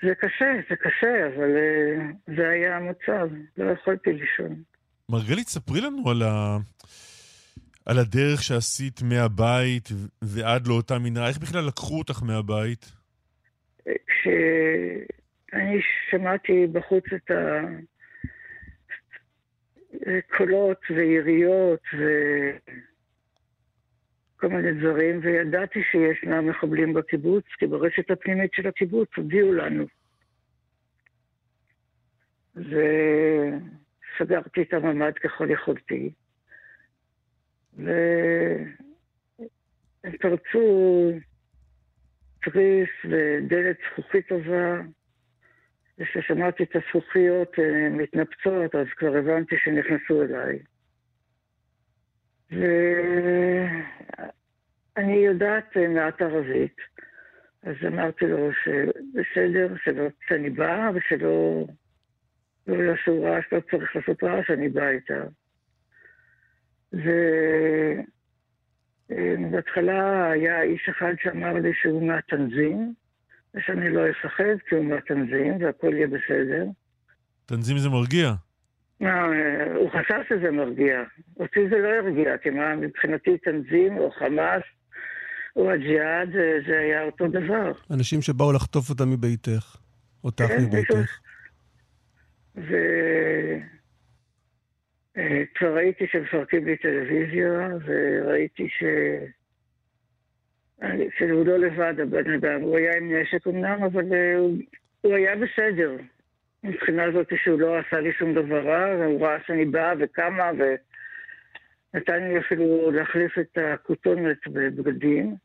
זה קשה, זה קשה, אבל uh, זה היה המצב, לא יכולתי לישון.
מרגלית, ספרי לנו על ה... על הדרך שעשית מהבית ועד לאותה מנהרה. איך בכלל לקחו אותך מהבית?
כשאני שמעתי בחוץ את הקולות ויריות וכל מיני דברים, וידעתי שישנם מחבלים בקיבוץ, כי ברשת הפנימית של הקיבוץ הודיעו לנו. וסגרתי את הממ"ד ככל יכולתי. והם פרצו תריס ודלת זכוכית טובה, וכששמעתי את הזכוכיות מתנפצות, אז כבר הבנתי שנכנסו אליי. ואני יודעת אה, מעט ערבית, אז אמרתי לו שבסדר, שאני באה ושלא לא יעשו רעש, לא צריך לעשות רעש, אני באה איתה. ובהתחלה היה איש אחד שאמר לי שהוא מהתנזים, ושאני לא אפחד כי הוא מהתנזים והכל יהיה בסדר.
תנזים זה מרגיע.
מה, הוא חשב שזה מרגיע. אותי זה לא הרגיע, כי מה, מבחינתי תנזים או חמאס או הג'יהאד זה היה אותו דבר.
אנשים שבאו לחטוף אותה מביתך, אותך כן, מביתך.
ו... כבר ראיתי שמפרקים לי טלוויזיה, וראיתי ש... שהוא לא לבד, הבן אדם. הוא היה עם נשק אמנם, אבל אה, הוא, הוא היה בסדר. מבחינה זאת שהוא לא עשה לי שום דבר רע, והוא ראה שאני באה וקמה, ונתן לי אפילו להחליף את הכותונת בבגדים.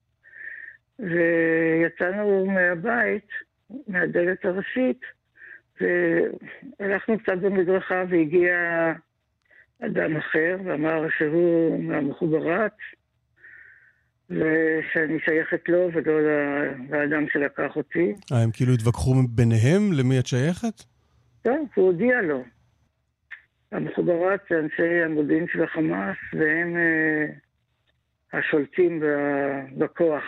ויצאנו מהבית, מהדלת הראשית, והלכנו קצת במדרכה והגיע אדם אחר, ואמר שהוא מהמחוברת, ושאני שייכת לו ולא לאדם שלקח אותי.
אה, הם כאילו התווכחו ביניהם למי את שייכת?
כן, הוא הודיע לו. המחוברת זה אנשי המודיעין של החמאס, והם אה, השולטים בכוח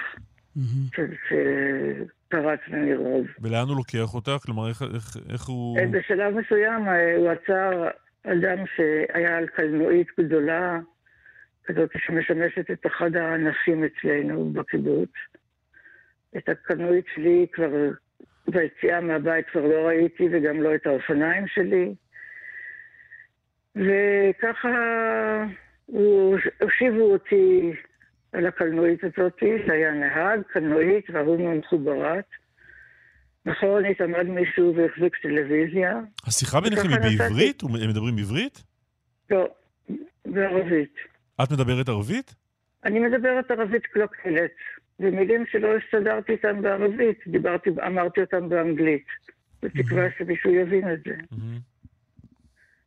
mm-hmm. שפרץ מניר עוז.
ולאן הוא לוקח אותך? כלומר, איך, איך, איך הוא...
אה, בשלב מסוים אה, הוא עצר אדם שהיה על קלנועית גדולה, כזאת שמשמשת את אחד האנשים אצלנו בקיבוץ. את הקלנועית שלי כבר, ביציאה מהבית כבר לא ראיתי, וגם לא את האופניים שלי. וככה הושיבו אותי על הקלנועית הזאת, שהיה נהג, קלנועית, והוא מחוברת. מאחורנית עמד מישהו והחזיק טלוויזיה.
השיחה ביניכם היא בעברית? הם מדברים בעברית?
לא, בערבית.
את מדברת ערבית?
אני מדברת ערבית קלוקלת. ומילים שלא הסתדרתי איתן בערבית, דיברתי, אמרתי אותן באנגלית. בתקווה שמישהו יבין את זה.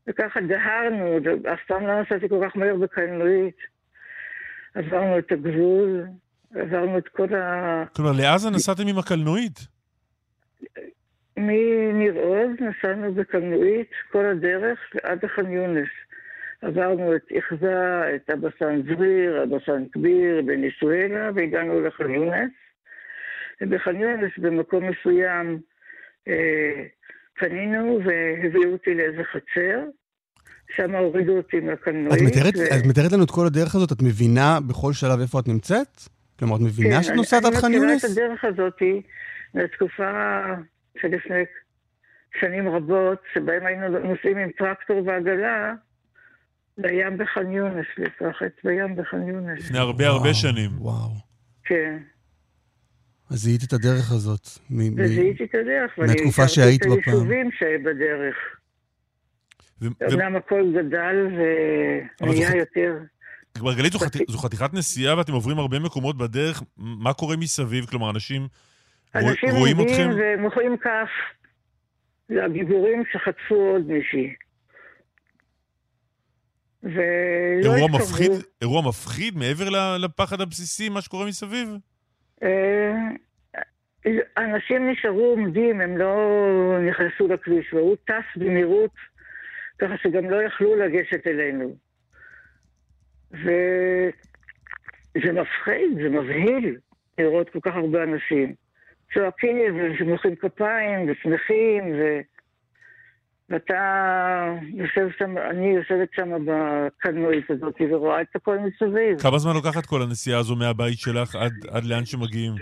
וככה דהרנו, אף פעם לא נסעתי כל כך מהר בקלנועית. עברנו את הגבול, עברנו את כל ה...
כלומר, לעזה נסעתם עם הקלנועית?
מניר עוז נסענו בקלנועית כל הדרך עד לח'אן יונס. עברנו את איכזה, את אבסן זריר, אבסן כביר, בניסואלה, והגענו לח'אן יונס. ובח'אן יונס, במקום מסוים, אה, פנינו והביאו אותי לאיזה חצר. שם הורידו אותי מהקלנועית.
את מתארת, ו... את מתארת לנו את כל הדרך הזאת? את מבינה בכל שלב איפה את נמצאת? כלומר, את מבינה
כן,
שאת נוסעת עד ח'אן יונס?
אני מכירה את הדרך הזאת מהתקופה שלפני שנים רבות, שבהם היינו נוסעים עם טרקטור ועגלה לים בח'אן יונס, לפרחת בים בח'אן יונס.
לפני הרבה הרבה שנים.
וואו.
כן.
אז זיהית את הדרך הזאת.
וזיהיתי את הדרך, ואני
מהתקופה שהיית בפעם.
את היישובים שבדרך. אמנם הכל גדל ונהיה יותר...
מרגלית, זו חתיכת נסיעה ואתם עוברים הרבה מקומות בדרך, מה קורה מסביב? כלומר, אנשים רואים אתכם?
אנשים עומדים ומוחאים כף. זה הגיבורים שחטפו עוד מישהי.
אירוע מפחיד, אירוע מפחיד מעבר לפחד הבסיסי, מה שקורה מסביב?
אה, אנשים נשארו עומדים, הם לא נכנסו לכביש, והוא טס במהירות, ככה שגם לא יכלו לגשת אלינו. וזה מפחיד, זה מבהיל לראות כל כך הרבה אנשים. צועקים ומוחאים כפיים ושמחים, ו... ואתה יושב שם, אני יושבת שם בקלנועית הזאת ורואה את הכל מסביב.
כמה זמן לוקחת כל הנסיעה הזו מהבית שלך עד, עד לאן שמגיעים?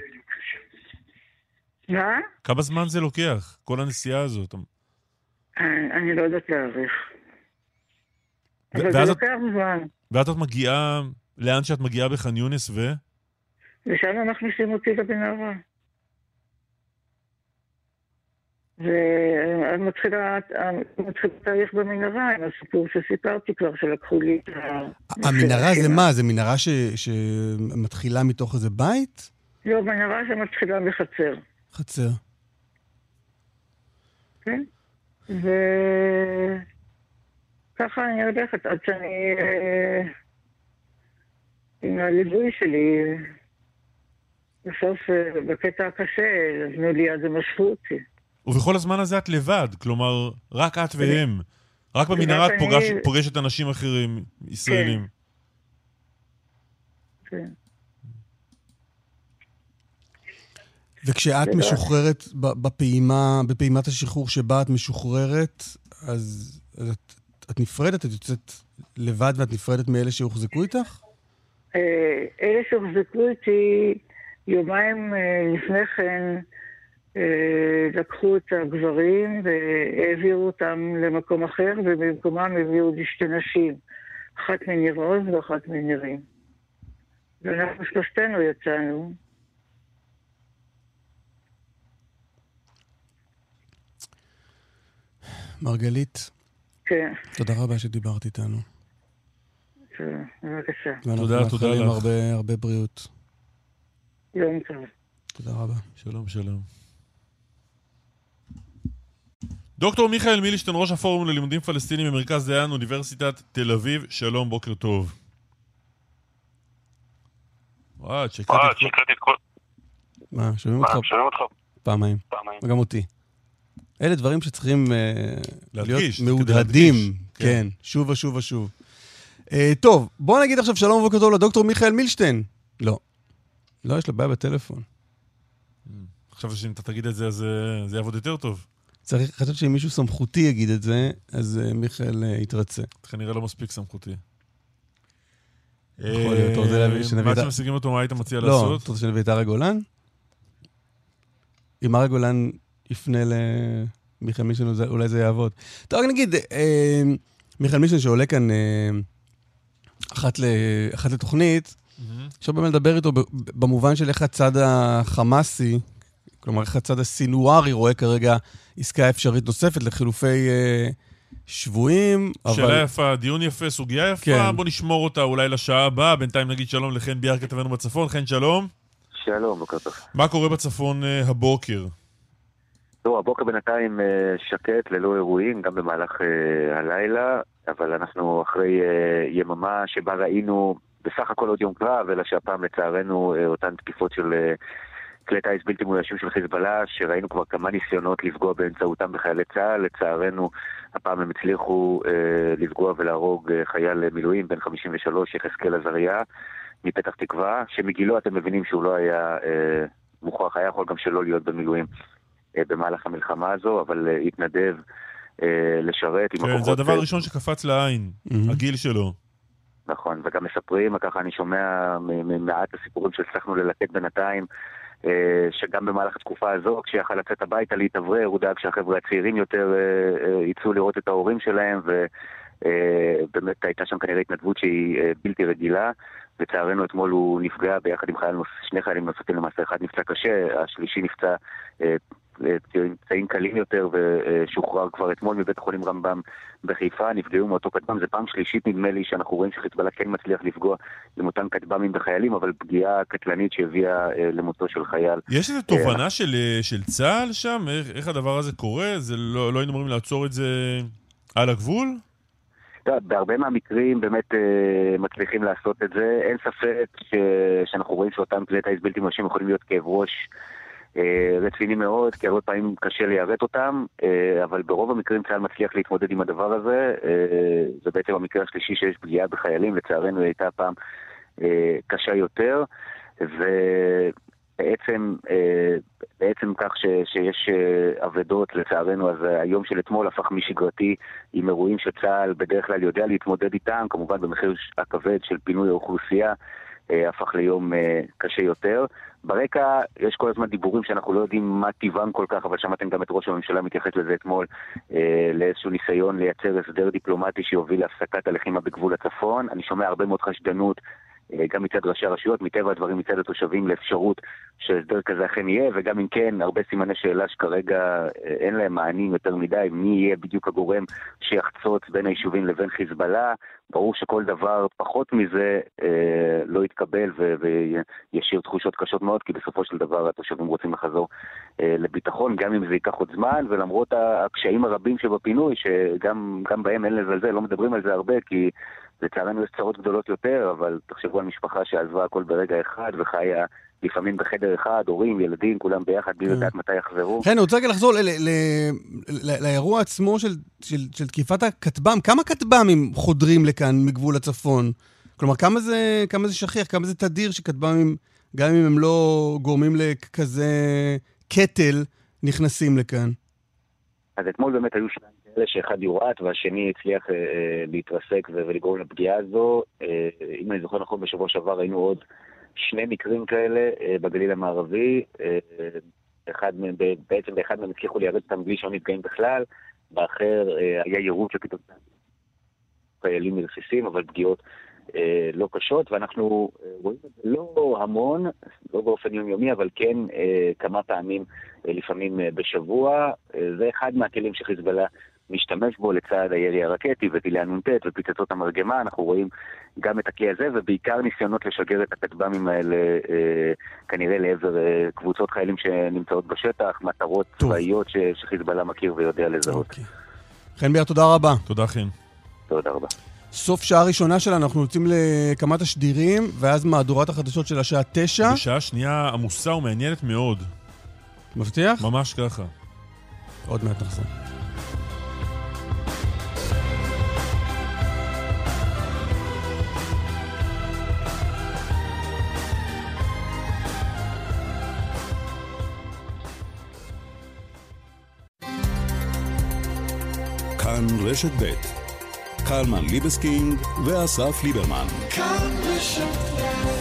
מה?
כמה זמן זה לוקח, כל הנסיעה הזאת?
אני, אני לא יודעת להעריך. אבל זה לוקח זמן.
ואת את מגיעה, לאן שאת מגיעה בח'אן יונס ו?
ושם מכניסים אותי למנהרה. ומתחילה תהליך במנהרה עם הסיפור שסיפרתי כבר, שלקחו לי את ה...
המנהרה זה מה? זה מנהרה שמתחילה מתוך איזה בית?
לא, מנהרה שמתחילה בחצר.
חצר.
כן. וככה אני הולכת עד שאני... אה, עם הליווי שלי, בסוף, אה, בקטע הקשה, נתנו לי יד ומשכו אותי.
ובכל הזמן הזה את לבד, כלומר, רק את והם. רק במנהרה את פוגש, פוגשת אנשים אחרים, ישראלים.
כן. כן.
וכשאת משוחררת בפעימה, בפעימת השחרור שבה את משוחררת, אז, אז את, את נפרדת? את יוצאת לבד ואת נפרדת מאלה שהוחזקו איתך?
אה, אלה שהוחזקו איתי יומיים אה, לפני כן, לקחו את הגברים והעבירו אותם למקום אחר, ובמקומם הביאו לי שתי נשים, אחת מניר עוז ואחת מנירים. ואנחנו שלושתנו יצאנו.
מרגלית.
כן.
תודה רבה שדיברת איתנו.
בבקשה.
תודה, תודה לך.
ואנחנו מאחלים הרבה, הרבה בריאות.
יום טוב.
תודה רבה.
שלום, שלום. דוקטור מיכאל מילשטיין, ראש הפורום ללימודים פלסטינים במרכז דיין, אוניברסיטת תל אביב, שלום, בוקר טוב. וואי, שקראתי
את כל...
מה, שומעים אותך?
שומעים אותך?
פעמיים.
פעמיים.
וגם אותי. אלה דברים שצריכים אה, להיות מהודהדים. כן, שוב ושוב ושוב. אה, טוב, בוא נגיד עכשיו שלום ובוקר טוב לדוקטור מיכאל מילשטיין. לא. לא, יש לו בעיה בטלפון.
חשבתי שאם אתה תגיד את זה, אז אה, זה יעבוד יותר טוב.
צריך, חשבתי שאם מישהו סמכותי יגיד את זה, אז uh, מיכאל uh, יתרצה.
כנראה לא מספיק סמכותי.
יכול להיות, אתה רוצה להביא שנביא...
מה שמשיגים אותו, מה היית מציע
לא,
לעשות?
לא, אתה רוצה שנביא את ארי גולן? אם ארי גולן יפנה למיכאל מישן, אולי זה יעבוד. טוב, רק נגיד, אה, מיכאל מישן שעולה כאן אה, אחת לתוכנית, אפשר באמת לדבר איתו במובן של איך הצד החמאסי, כלומר איך הצד הסינוארי רואה כרגע עסקה אפשרית נוספת לחילופי אה, שבויים.
שאלה אבל... יפה, דיון יפה, סוגיה יפה, כן. בוא נשמור אותה אולי לשעה הבאה. בינתיים נגיד שלום לחן ביאר כתבנו בצפון. חן, שלום.
שלום, בוקר טוב.
מה קורה בצפון אה, הבוקר?
תראו, הבוקר בינתיים אה, שקט, ללא אירועים, גם במהלך אה, הלילה, אבל אנחנו אחרי אה, יממה שבה ראינו בסך הכל עוד יום קרב, אלא שהפעם לצערנו אותן תקיפות של כלי טיס בלתי מאוישים של חיזבאללה, שראינו כבר כמה ניסיונות לפגוע באמצעותם בחיילי צה"ל, לצערנו הפעם הם הצליחו לפגוע ולהרוג חייל מילואים בן 53, יחזקאל עזריה, מפתח תקווה, שמגילו אתם מבינים שהוא לא היה מוכרח, היה יכול גם שלא להיות במילואים. אה, במהלך המלחמה הזו, אבל אה, התנדב אה, לשרת עם
הכוחות... כן, זה הדבר הראשון שקפץ לעין, הגיל שלו.
נכון, וגם מספרים, ככה אני שומע ממעט הסיפורים שהצלחנו ללקט בינתיים, שגם במהלך התקופה הזו, כשיכל לצאת הביתה להתאוורר, הוא דאג שהחבר'ה הצעירים יותר יצאו לראות את ההורים שלהם, ובאמת הייתה שם כנראה התנדבות שהיא בלתי רגילה. לצערנו אתמול הוא נפגע ביחד עם חייל. שני חיילים נוספים למעשה, אחד נפצע קשה, השלישי נפצע פצעים קלים יותר ושוחרר כבר אתמול מבית החולים רמב"ם בחיפה, נפגעו מאותו כטב"ם. זו פעם שלישית נדמה לי שאנחנו רואים שחיזבאללה כן מצליח לפגוע עם אותם כטב"מים בחיילים, אבל פגיעה קטלנית שהביאה אה, למותו של חייל.
יש איזו תובנה של, אה, של צה"ל שם? איך, איך הדבר הזה קורה? זה לא, לא היינו אמורים לעצור את זה על הגבול?
בהרבה מהמקרים באמת אה, מצליחים לעשות את זה. אין ספק ש... שאנחנו רואים שאותם כלי טיס בלתי מאוישים יכולים להיות כאב ראש אה, רציני מאוד, כי הרבה פעמים קשה ליירט אותם, אה, אבל ברוב המקרים צה"ל מצליח להתמודד עם הדבר הזה. אה, זה בעצם המקרה השלישי שיש פגיעה בחיילים, לצערנו היא הייתה פעם קשה יותר, ובעצם בעצם כך ש, שיש אבדות, לצערנו, אז היום של אתמול הפך משגרתי עם אירועים שצה"ל בדרך כלל יודע להתמודד איתם, כמובן במחיר הכבד של פינוי האוכלוסייה. אה, הפך ליום אה, קשה יותר. ברקע יש כל הזמן דיבורים שאנחנו לא יודעים מה טיבם כל כך, אבל שמעתם גם את ראש הממשלה מתייחס לזה אתמול, אה, לאיזשהו ניסיון לייצר הסדר דיפלומטי שיוביל להפסקת הלחימה בגבול הצפון. אני שומע הרבה מאוד חשדנות אה, גם מצד ראשי הרשויות, מטבע הדברים מצד התושבים לאפשרות שהסדר כזה אכן יהיה, וגם אם כן, הרבה סימני שאלה שכרגע אין להם מענים יותר מדי, מי יהיה בדיוק הגורם שיחצוץ בין היישובים לבין חיזבאללה. ברור שכל דבר פחות מזה אה, לא יתקבל ו- וישאיר תחושות קשות מאוד, כי בסופו של דבר התושבים רוצים לחזור אה, לביטחון, גם אם זה ייקח עוד זמן, ולמרות הקשיים הרבים שבפינוי, שגם בהם אין לזלזל, לא מדברים על זה הרבה, כי לצערנו יש צרות גדולות יותר, אבל תחשבו על משפחה שעזבה הכל ברגע אחד וחיה לפעמים בחדר אחד, הורים, ילדים, כולם ביחד, בלי כן. לדעת מתי יחזרו.
כן, אני רוצה רגע לחזור לאירוע עצמו של תקיפת הכטב"ם. כמה כטב"מים חודרים לכאן מגבול הצפון? כלומר, כמה זה, כמה זה שכיח, כמה זה תדיר שכטב"מים, גם אם הם לא גורמים לכזה קטל, נכנסים לכאן?
אז אתמול באמת היו שניים כאלה שאחד יורט והשני הצליח אה, להתרסק ולגרום לפגיעה הזו. אה, אם אני זוכר נכון, בשבוע שעבר ראינו עוד שני מקרים כאלה אה, בגליל המערבי. אה, אחד בעצם באחד מהם הצליחו ליירד אותם בלי שהם נפגעים בכלל, באחר אה, היה יירוט שכתוצאה חיילים מרסיסים, אבל פגיעות לא קשות, ואנחנו רואים את זה לא המון, לא באופן יומיומי, אבל כן כמה פעמים, לפעמים בשבוע. זה אחד מהכלים שחיזבאללה משתמש בו לצד הירי הרקטי וטילי הנ"ט ופצצות המרגמה, אנחנו רואים גם את הכלי הזה, ובעיקר ניסיונות לשגר את הכטב"מים האלה אה, כנראה לעבר אה, קבוצות חיילים שנמצאות בשטח, מטרות צבאיות שחיזבאללה מכיר ויודע לזהות. אוקיי.
חן ביאר, תודה רבה.
תודה חן.
תודה רבה.
סוף שעה ראשונה שלנו, אנחנו יוצאים לכמה תשדירים, ואז מהדורת החדשות של השעה תשע.
בשעה שנייה עמוסה ומעניינת מאוד.
מבטיח?
ממש ככה.
עוד מעט נחזור.
כאן רשת ב' קלמן ליבסקינג ואסף ליברמן. כאן רשת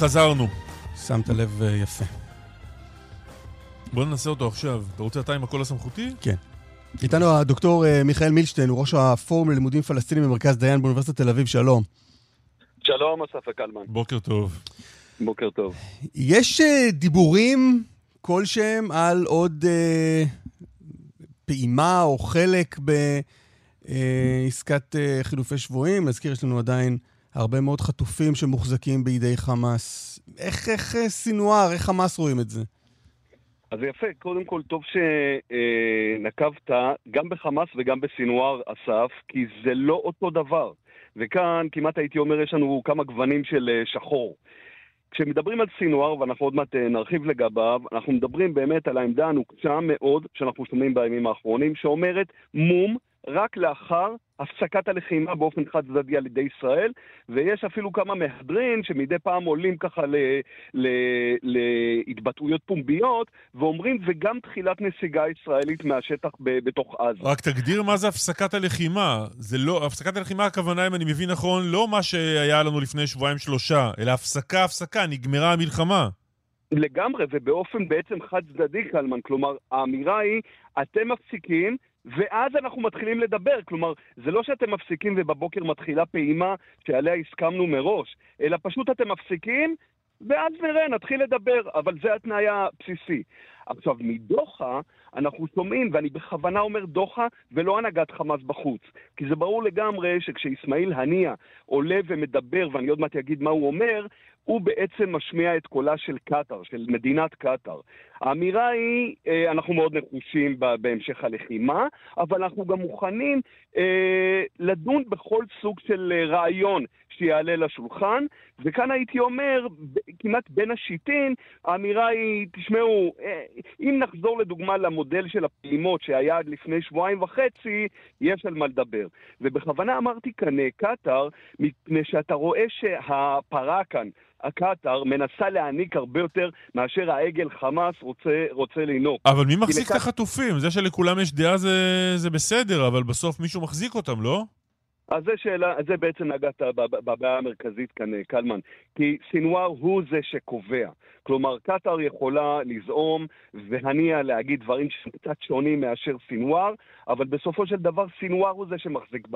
חזרנו.
שמת לב אה, יפה.
בוא ננסה אותו עכשיו. אתה רוצה אתה עם הקול הסמכותי?
כן. איתנו הדוקטור אה, מיכאל מילשטיין, הוא ראש הפורום ללימודים פלסטינים במרכז דיין באוניברסיטת תל אביב, שלום.
שלום, אסף וקלמן.
בוקר טוב.
בוקר טוב.
יש uh, דיבורים כלשהם על עוד uh, פעימה או חלק בעסקת uh, חילופי שבויים? נזכיר, יש לנו עדיין הרבה מאוד חטופים שמוחזקים בידי חמאס. איך, איך סינואר, איך חמאס רואים את זה?
אז יפה, קודם כל טוב שנקבת גם בחמאס וגם בסינואר, אסף, כי זה לא אותו דבר. וכאן כמעט הייתי אומר יש לנו כמה גוונים של שחור. כשמדברים על סינואר, ואנחנו עוד מעט נרחיב לגביו, אנחנו מדברים באמת על העמדה הנוקשה מאוד שאנחנו שומעים בימים האחרונים, שאומרת מום רק לאחר הפסקת הלחימה באופן חד צדדי על ידי ישראל, ויש אפילו כמה מהדרין שמדי פעם עולים ככה להתבטאויות פומביות, ואומרים וגם תחילת נסיגה ישראלית מהשטח ב- בתוך עזה.
רק תגדיר מה זה הפסקת הלחימה. זה לא, הפסקת הלחימה הכוונה, אם אני מבין נכון, לא מה שהיה לנו לפני שבועיים-שלושה, אלא הפסקה, הפסקה, נגמרה המלחמה.
לגמרי, ובאופן בעצם חד צדדי, קלמן. כלומר, האמירה היא, אתם מפסיקים, ואז אנחנו מתחילים לדבר. כלומר, זה לא שאתם מפסיקים ובבוקר מתחילה פעימה שעליה הסכמנו מראש, אלא פשוט אתם מפסיקים, ואז נראה, נתחיל לדבר, אבל זה התנאי הבסיסי. עכשיו, מדוחה אנחנו שומעים, ואני בכוונה אומר דוחה ולא הנהגת חמאס בחוץ, כי זה ברור לגמרי שכשאיסמעיל הנייה עולה ומדבר, ואני עוד מעט אגיד מה הוא אומר, הוא בעצם משמיע את קולה של קטאר, של מדינת קטאר. האמירה היא, אה, אנחנו מאוד נחושים בהמשך הלחימה, אבל אנחנו גם מוכנים אה, לדון בכל סוג של אה, רעיון שיעלה לשולחן, וכאן הייתי אומר, כמעט בין השיטין, האמירה היא, תשמעו, אם נחזור לדוגמה למודל של הפעימות שהיה עד לפני שבועיים וחצי, יש על מה לדבר. ובכוונה אמרתי כאן קטאר, מפני שאתה רואה שהפרה כאן, הקטאר מנסה להעניק הרבה יותר מאשר העגל חמאס רוצה, רוצה לנהוג.
אבל מי מחזיק לכ... את החטופים? זה שלכולם יש דעה זה, זה בסדר, אבל בסוף מישהו מחזיק אותם, לא?
אז זה שאלה, זה בעצם נגעת בבעיה המרכזית כאן, קלמן. כי סינואר הוא זה שקובע. כלומר, קטאר יכולה לזעום והניע להגיד דברים קצת שונים מאשר סינואר, אבל בסופו של דבר סינואר הוא זה שמחזיק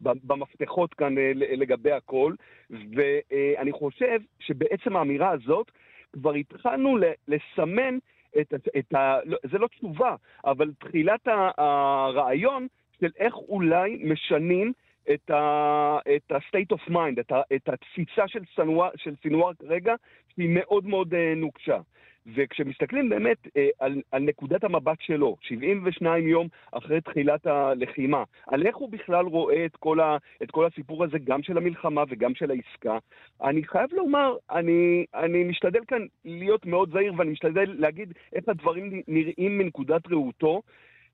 במפתחות כאן אה, לגבי הכל. ואני חושב שבעצם האמירה הזאת, כבר התחלנו לסמן את, את ה... לא, זה לא תשובה, אבל תחילת הרעיון של איך אולי משנים את ה-state of mind, את, ה, את התפיסה של, סנואר, של סינואר כרגע, שהיא מאוד מאוד uh, נוקשה. וכשמסתכלים באמת אה, על, על נקודת המבט שלו, 72 יום אחרי תחילת הלחימה, על איך הוא בכלל רואה את כל, ה, את כל הסיפור הזה, גם של המלחמה וגם של העסקה, אני חייב לומר, אני, אני משתדל כאן להיות מאוד זהיר ואני משתדל להגיד איך הדברים נראים מנקודת ראותו,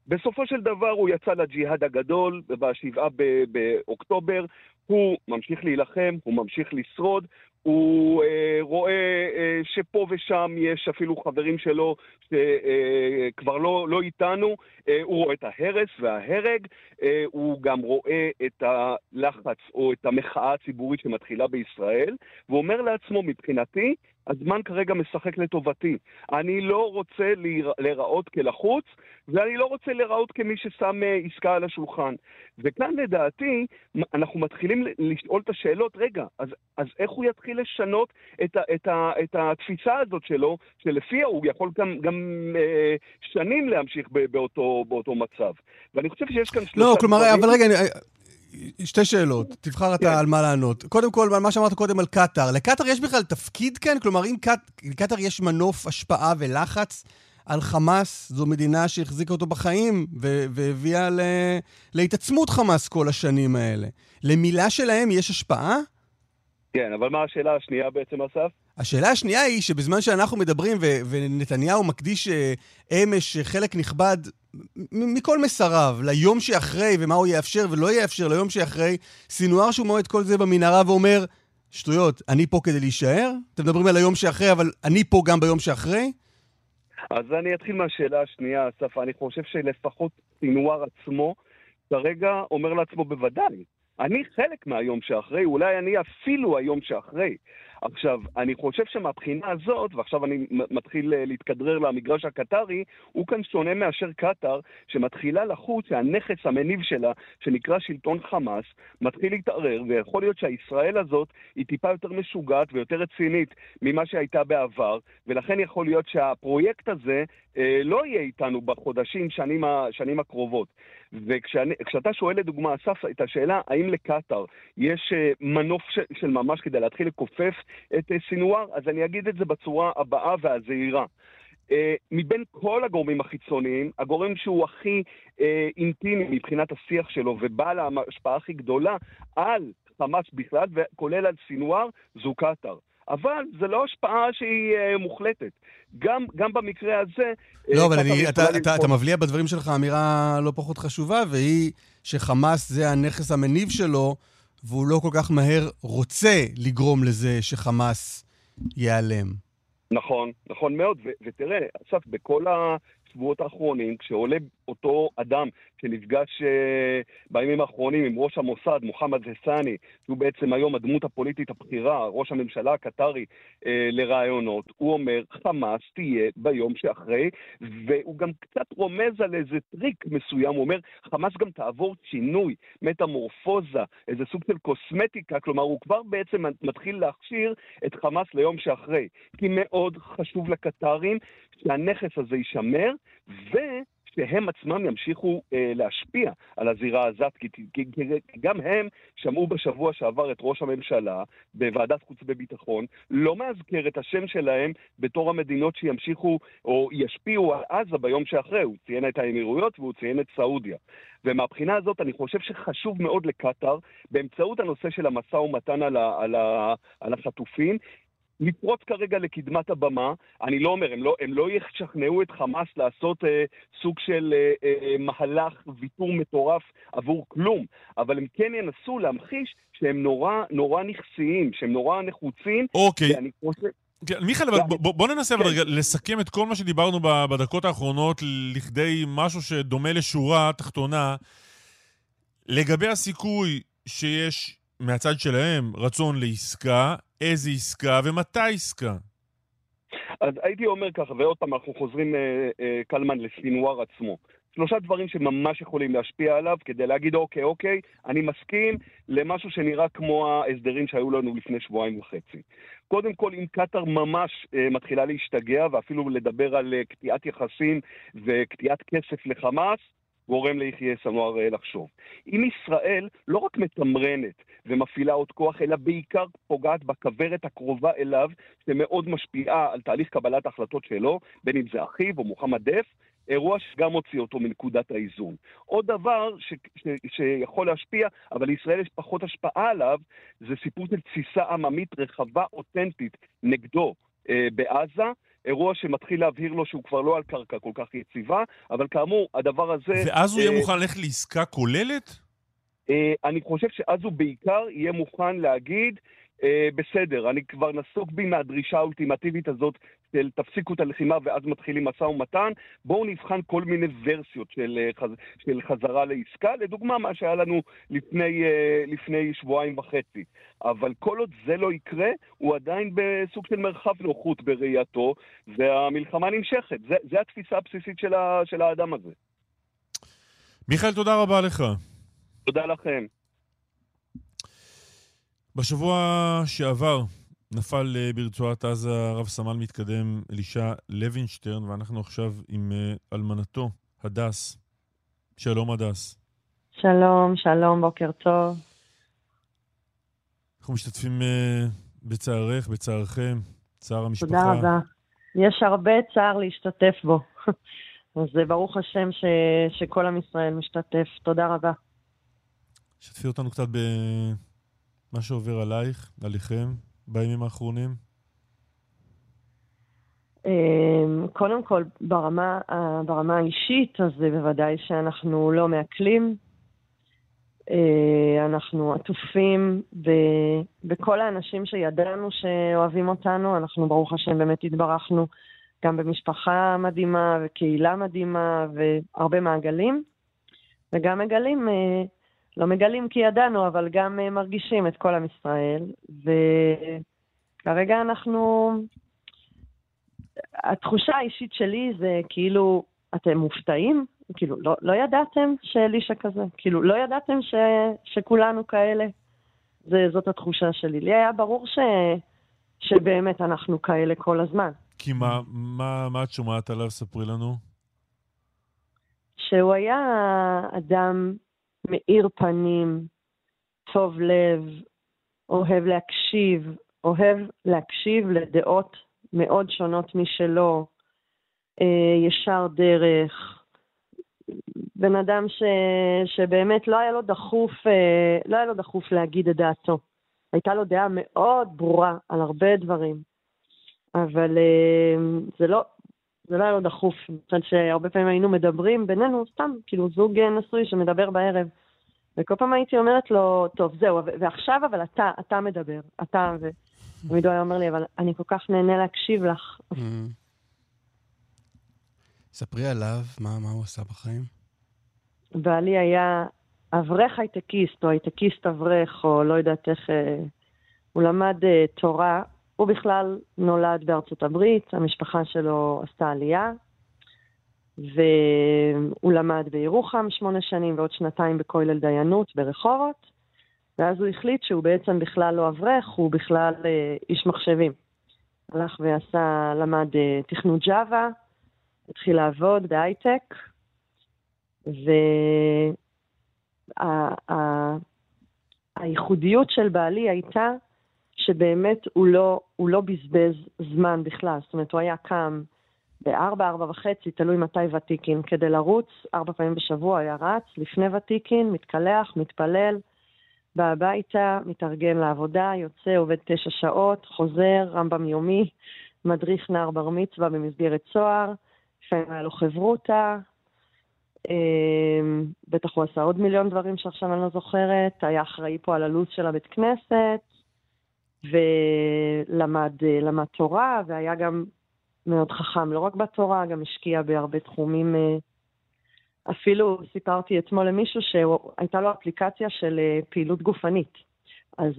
בסופו של דבר הוא יצא לג'יהאד הגדול בשבעה באוקטובר, הוא ממשיך להילחם, הוא ממשיך לשרוד, הוא אה, רואה אה, שפה ושם יש אפילו חברים שלו שכבר אה, לא, לא איתנו, אה, הוא רואה את ההרס וההרג, אה, הוא גם רואה את הלחץ או את המחאה הציבורית שמתחילה בישראל, והוא אומר לעצמו, מבחינתי, הזמן כרגע משחק לטובתי. אני לא רוצה להיראות כלחוץ, ואני לא רוצה להיראות כמי ששם אה, עסקה על השולחן. וכאן לדעתי, אנחנו מתחילים לשאול את השאלות, רגע, אז, אז איך הוא יתחיל לשנות את, ה, את, ה, את התפיסה הזאת שלו, שלפיה הוא יכול גם, גם אה, שנים להמשיך באותו, באותו מצב. ואני חושב שיש כאן.
לא, כלומר, דברים... אבל רגע, אני... שתי שאלות, תבחר אתה כן. על מה לענות. קודם כל, מה שאמרת קודם על קטאר, לקטאר יש בכלל תפקיד כאן? כלומר, אם לקטאר יש מנוף השפעה ולחץ על חמאס, זו מדינה שהחזיקה אותו בחיים והביאה. להתעצמות חמאס כל השנים האלה. למילה שלהם יש השפעה?
כן, אבל מה השאלה השנייה בעצם, אסף?
השאלה השנייה היא שבזמן שאנחנו מדברים, ו- ונתניהו מקדיש אה, אמש חלק נכבד מכל מסריו, ליום שאחרי, ומה הוא יאפשר ולא יאפשר ליום שאחרי, סינואר שהוא מועד כל זה במנהרה ואומר, שטויות, אני פה כדי להישאר? אתם מדברים על היום שאחרי, אבל אני פה גם ביום שאחרי?
אז אני אתחיל מהשאלה השנייה, אסף. אני חושב שלפחות סינואר עצמו כרגע אומר לעצמו בוודאי, אני חלק מהיום שאחרי, אולי אני אפילו היום שאחרי. עכשיו, אני חושב שמבחינה הזאת, ועכשיו אני מתחיל אה, להתכדרר למגרש הקטרי, הוא כאן שונה מאשר קטאר, שמתחילה לחוץ שהנכס המניב שלה, שנקרא שלטון חמאס, מתחיל להתערער, ויכול להיות שהישראל הזאת היא טיפה יותר משוגעת ויותר רצינית ממה שהייתה בעבר, ולכן יכול להיות שהפרויקט הזה אה, לא יהיה איתנו בחודשים, שנים, שנים הקרובות. וכשאתה שואל לדוגמה, אסף, את השאלה האם לקטאר יש אה, מנוף ש, של ממש כדי להתחיל לכופף את אה, סינואר, אז אני אגיד את זה בצורה הבאה והזהירה. Uh, מבין כל הגורמים החיצוניים, הגורם שהוא הכי uh, אינטימי מבחינת השיח שלו ובעל ההשפעה הכי גדולה על חמאס בכלל, וכולל על סינואר, זו קטאר. אבל זה לא השפעה שהיא uh, מוחלטת. גם, גם במקרה הזה...
לא, אבל אני, אתה, אתה, אתה מבליע בדברים שלך אמירה לא פחות חשובה, והיא שחמאס זה הנכס המניב שלו, והוא לא כל כך מהר רוצה לגרום לזה שחמאס ייעלם.
נכון, נכון מאוד, ו- ותראה, אסף, בכל השבועות האחרונים, כשעולה אותו אדם שנפגש uh, בימים האחרונים עם ראש המוסד, מוחמד זסני, שהוא בעצם היום הדמות הפוליטית הבכירה, ראש הממשלה הקטרי, אה, לרעיונות, הוא אומר, חמאס תהיה ביום שאחרי, והוא גם קצת רומז על איזה טריק מסוים, הוא אומר, חמאס גם תעבור שינוי, מטמורפוזה, איזה סוג של קוסמטיקה, כלומר, הוא כבר בעצם מתחיל להכשיר את חמאס ליום שאחרי. כי מאוד חשוב לקטארים שהנכס הזה יישמר, ו... שהם עצמם ימשיכו אה, להשפיע על הזירה הזאת, כי, כי, כי גם הם שמעו בשבוע שעבר את ראש הממשלה בוועדת חוץ וביטחון, לא מאזכר את השם שלהם בתור המדינות שימשיכו או ישפיעו על עזה ביום שאחרי. הוא ציין את האמירויות והוא ציין את סעודיה. ומהבחינה הזאת אני חושב שחשוב מאוד לקטאר, באמצעות הנושא של המשא ומתן על, ה, על, ה, על החטופים, לפרוץ כרגע לקדמת הבמה. אני לא אומר, הם לא, הם לא ישכנעו את חמאס לעשות אה, סוג של אה, אה, מהלך ויתור מטורף עבור כלום, אבל הם כן ינסו להמחיש שהם נורא נורא נכסיים, שהם נורא נחוצים.
אוקיי. ואני חושב... כן, מיכאל, אבל בוא, בוא ננסה כן. רגע לסכם את כל מה שדיברנו בדקות האחרונות לכדי משהו שדומה לשורה תחתונה. לגבי הסיכוי שיש מהצד שלהם רצון לעסקה, איזה עסקה ומתי עסקה?
אז הייתי אומר ככה, ועוד פעם אנחנו חוזרים, אה, אה, קלמן, לסינואר עצמו. שלושה דברים שממש יכולים להשפיע עליו כדי להגיד, אוקיי, אוקיי, אני מסכים למשהו שנראה כמו ההסדרים שהיו לנו לפני שבועיים וחצי. קודם כל, אם קטאר ממש אה, מתחילה להשתגע ואפילו לדבר על אה, קטיעת יחסים וקטיעת כסף לחמאס, גורם ליחיא סנואר אה, לחשוב. אם ישראל לא רק מתמרנת ומפעילה עוד כוח, אלא בעיקר פוגעת בכוורת הקרובה אליו, שמאוד משפיעה על תהליך קבלת ההחלטות שלו, בין אם זה אחיו או מוחמד דף, אירוע שגם הוציא אותו מנקודת האיזון. עוד דבר ש, ש, שיכול להשפיע, אבל לישראל יש פחות השפעה עליו, זה סיפור של תסיסה עממית רחבה אותנטית נגדו אה, בעזה, אירוע שמתחיל להבהיר לו שהוא כבר לא על קרקע כל כך יציבה, אבל כאמור, הדבר הזה...
ואז הוא יהיה אה, מוכן ללכת לעסקה כוללת?
אה, אני חושב שאז הוא בעיקר יהיה מוכן להגיד, אה, בסדר, אני כבר נסוג בי מהדרישה האולטימטיבית הזאת של תפסיקו את הלחימה ואז מתחילים משא ומתן, בואו נבחן כל מיני ורסיות של, אה, חז, של חזרה לעסקה, לדוגמה מה שהיה לנו לפני, אה, לפני שבועיים וחצי. אבל כל עוד זה לא יקרה, הוא עדיין בסוג של מרחב נוחות בראייתו, והמלחמה נמשכת. זה, זה התפיסה הבסיסית של, ה, של האדם הזה.
מיכאל, תודה רבה לך.
תודה לכם.
בשבוע שעבר נפל אה, ברצועת עזה רב סמל מתקדם אלישע לוינשטרן, ואנחנו עכשיו עם אה, אלמנתו, הדס. שלום, הדס.
שלום, שלום, בוקר טוב.
אנחנו משתתפים uh, בצערך, בצערכם, צער המשפחה.
תודה רבה. יש הרבה צער להשתתף בו. אז ברוך השם ש... שכל עם ישראל משתתף. תודה רבה.
שתפי אותנו קצת במה שעובר עלייך, עליכם, בימים האחרונים?
אמ, קודם כל, ברמה, ברמה האישית, אז בוודאי שאנחנו לא מעכלים. אה, אנחנו עטופים בכל האנשים שידענו שאוהבים אותנו. אנחנו, ברוך השם, באמת התברכנו גם במשפחה מדהימה וקהילה מדהימה והרבה מעגלים. וגם מגלים אה, לא מגלים כי ידענו, אבל גם אה, מרגישים את כל עם ישראל. כרגע אנחנו... התחושה האישית שלי זה כאילו, אתם מופתעים? כאילו, לא, לא ידעתם שאלישע כזה? כאילו, לא ידעתם ש, שכולנו כאלה? זה, זאת התחושה שלי. לי היה ברור ש, שבאמת אנחנו כאלה כל הזמן.
כי מה, מה, מה את שומעת עליו? ספרי לנו.
שהוא היה אדם מאיר פנים, טוב לב, אוהב להקשיב, אוהב להקשיב לדעות מאוד שונות משלו, אה, ישר דרך, בן אדם ש, שבאמת לא היה לו דחוף, אה, לא היה לו דחוף להגיד את דעתו. הייתה לו דעה מאוד ברורה על הרבה דברים, אבל אה, זה לא, זה לא היה לו דחוף. חושבת שהרבה פעמים היינו מדברים בינינו, סתם, כאילו זוג נשוי שמדבר בערב. וכל פעם הייתי אומרת לו, טוב, זהו, ועכשיו אבל אתה, אתה מדבר, אתה, ותמיד הוא היה אומר לי, אבל אני כל כך נהנה להקשיב לך. Mm.
ספרי עליו, מה, מה הוא עשה בחיים?
בעלי היה אברך הייטקיסט, או הייטקיסט אברך, או לא יודעת איך... אה, הוא למד אה, תורה, הוא בכלל נולד בארצות הברית, המשפחה שלו עשתה עלייה, והוא למד בירוחם שמונה שנים ועוד שנתיים בכולל דיינות ברחובות, ואז הוא החליט שהוא בעצם בכלל לא אברך, הוא בכלל אה, איש מחשבים. הלך ועשה, למד אה, תכנות ג'אווה, התחיל לעבוד בהייטק, והייחודיות של בעלי הייתה שבאמת הוא לא, הוא לא בזבז זמן בכלל. זאת אומרת, הוא היה קם בארבע, ארבע וחצי, תלוי מתי ותיקין, כדי לרוץ, ארבע פעמים בשבוע היה רץ, לפני ותיקין, מתקלח, מתפלל, בא הביתה, מתארגן לעבודה, יוצא, עובד תשע שעות, חוזר, רמב"ם יומי, מדריך נער בר מצווה במסגרת צוהר, לפעמים היה לו חברותה, אמ, בטח הוא עשה עוד מיליון דברים שעכשיו אני לא זוכרת, היה אחראי פה על הלו"ז של הבית כנסת, ולמד תורה, והיה גם מאוד חכם, לא רק בתורה, גם השקיע בהרבה תחומים. אה, אפילו סיפרתי אתמול למישהו שהייתה לו אפליקציה של אה, פעילות גופנית. אז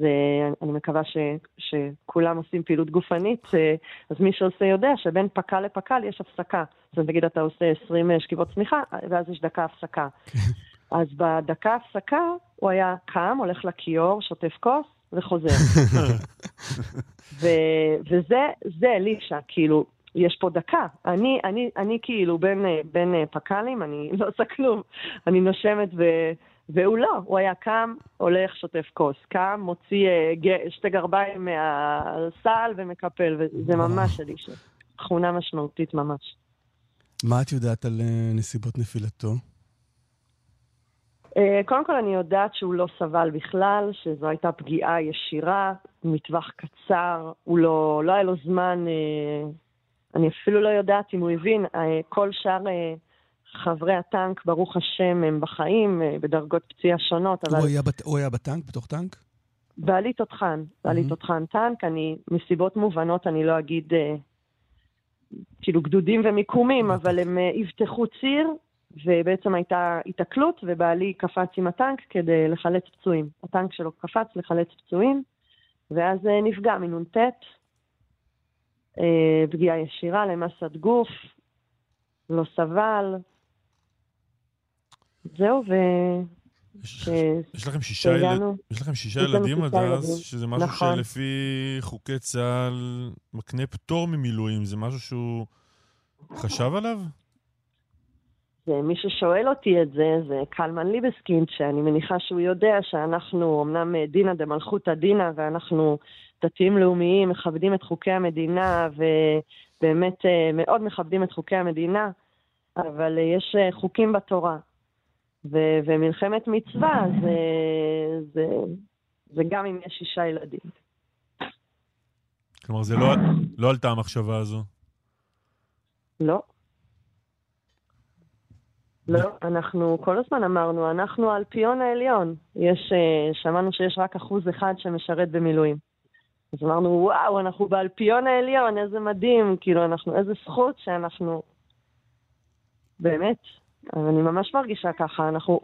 אני מקווה ש, שכולם עושים פעילות גופנית, אז מי שעושה יודע שבין פק"ל לפק"ל יש הפסקה. אז נגיד אתה עושה 20 שכיבות צמיחה, ואז יש דקה הפסקה. אז בדקה הפסקה הוא היה קם, הולך לכיור, שוטף כוס וחוזר. ו- וזה אלישע, כאילו, יש פה דקה. אני, אני, אני כאילו בין, בין פק"לים, אני לא עושה כלום. אני נושמת ו... והוא לא, הוא היה קם, הולך, שוטף כוס. קם, מוציא uh, שתי גרביים מהסל ומקפל, וזה ממש אלישע. תכונה משמעותית ממש.
מה את יודעת על uh, נסיבות נפילתו?
Uh, קודם כל אני יודעת שהוא לא סבל בכלל, שזו הייתה פגיעה ישירה, מטווח קצר, הוא לא, לא היה לו זמן, uh, אני אפילו לא יודעת אם הוא הבין, uh, כל שאר... חברי הטנק, ברוך השם, הם בחיים, אה, בדרגות פציעה שונות,
אבל... הוא היה, בת... הוא היה בטנק? בתוך טנק?
בעלי תותחן, בעלי mm-hmm. תותחן טנק, אני, מסיבות מובנות, אני לא אגיד, אה, כאילו גדודים ומיקומים, אבל הם אה, אבטחו ציר, ובעצם הייתה התקלות, ובעלי קפץ עם הטנק כדי לחלץ פצועים. הטנק שלו קפץ לחלץ פצועים, ואז אה, נפגע מנ"ט, אה, פגיעה ישירה למסת גוף, לא סבל, זהו, ו...
יש, יש לכם שישה, יל... יש לכם שישה ילדים עד אז, שזה משהו נכון. שלפי חוקי צה"ל מקנה פטור ממילואים, זה משהו שהוא חשב עליו?
מי ששואל אותי את זה, זה קלמן ליבסקינד, שאני מניחה שהוא יודע שאנחנו אמנם דינא דמלכותא דינא, ואנחנו דתיים לאומיים, מכבדים את חוקי המדינה, ובאמת אה, מאוד מכבדים את חוקי המדינה, אבל אה, יש אה, חוקים בתורה. ו- ומלחמת מצווה זה, זה, זה גם אם יש שישה ילדים.
כלומר, זה לא, לא עלתה המחשבה הזו.
לא. לא, אנחנו כל הזמן אמרנו, אנחנו האלפיון העליון. יש, אה, שמענו שיש רק אחוז אחד שמשרת במילואים. אז אמרנו, וואו, אנחנו באלפיון העליון, איזה מדהים, כאילו, אנחנו, איזה זכות שאנחנו... באמת, אני ממש מרגישה ככה, אנחנו...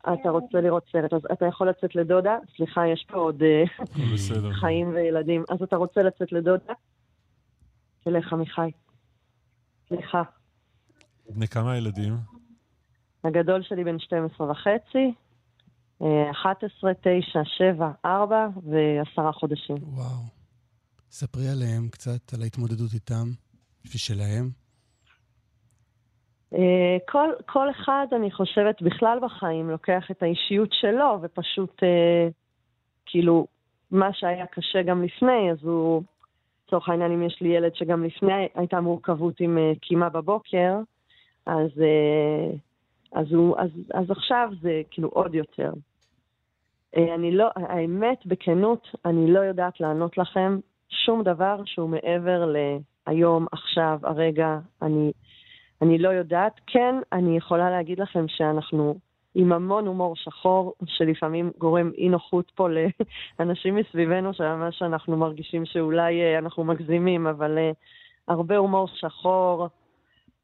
אתה רוצה לראות סרט, אז אתה יכול לצאת לדודה, סליחה, יש פה עוד
בסדר.
חיים וילדים, אז אתה רוצה לצאת לדודה? תלך, עמיחי. סליחה.
בני כמה ילדים?
הגדול שלי בן 12 וחצי, 11, 9, 7, 4 ועשרה חודשים.
וואו. ספרי עליהם קצת, על ההתמודדות איתם, ושלהם.
אה, כל, כל אחד, אני חושבת, בכלל בחיים לוקח את האישיות שלו, ופשוט, אה, כאילו, מה שהיה קשה גם לפני, אז הוא, לצורך העניין, אם יש לי ילד שגם לפני הייתה מורכבות עם אה, קימה בבוקר, אז, אה, אז, הוא, אז, אז עכשיו זה כאילו עוד יותר. אה, אני לא, האמת, בכנות, אני לא יודעת לענות לכם שום דבר שהוא מעבר להיום, עכשיו, הרגע, אני, אני לא יודעת. כן, אני יכולה להגיד לכם שאנחנו עם המון הומור שחור, שלפעמים גורם אי נוחות פה לאנשים מסביבנו, שממש אנחנו מרגישים שאולי אה, אנחנו מגזימים, אבל uh, הרבה הומור שחור,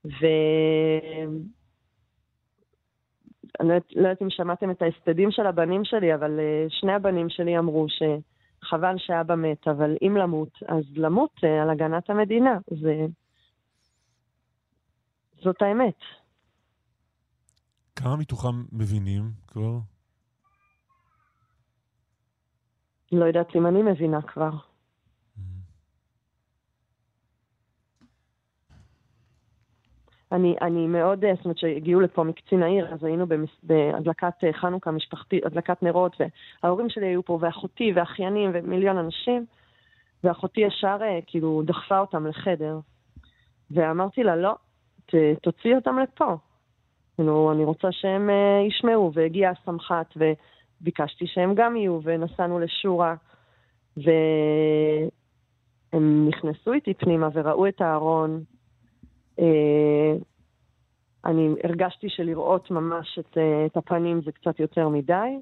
ו... אני לא, לא יודעת אם שמעתם את ההספדים של הבנים שלי, אבל uh, שני הבנים שלי אמרו שחבל שאבא מת, אבל אם למות, אז למות uh, על הגנת המדינה. זה... זאת האמת.
כמה מתוכם מבינים כבר?
לא יודעת אם אני מבינה כבר. אני, אני מאוד, זאת אומרת שהגיעו לפה מקצין העיר, אז היינו במס, בהדלקת חנוכה משפחתית, הדלקת נרות, וההורים שלי היו פה, ואחותי, ואחיינים, ומיליון אנשים, ואחותי ישר כאילו דחפה אותם לחדר. ואמרתי לה, לא, ת, תוציאי אותם לפה. כאילו, אני רוצה שהם uh, ישמעו, והגיע הסמח"ט, וביקשתי שהם גם יהיו, ונסענו לשורה, והם נכנסו איתי פנימה וראו את הארון. Uh, אני הרגשתי שלראות ממש את, uh, את הפנים זה קצת יותר מדי,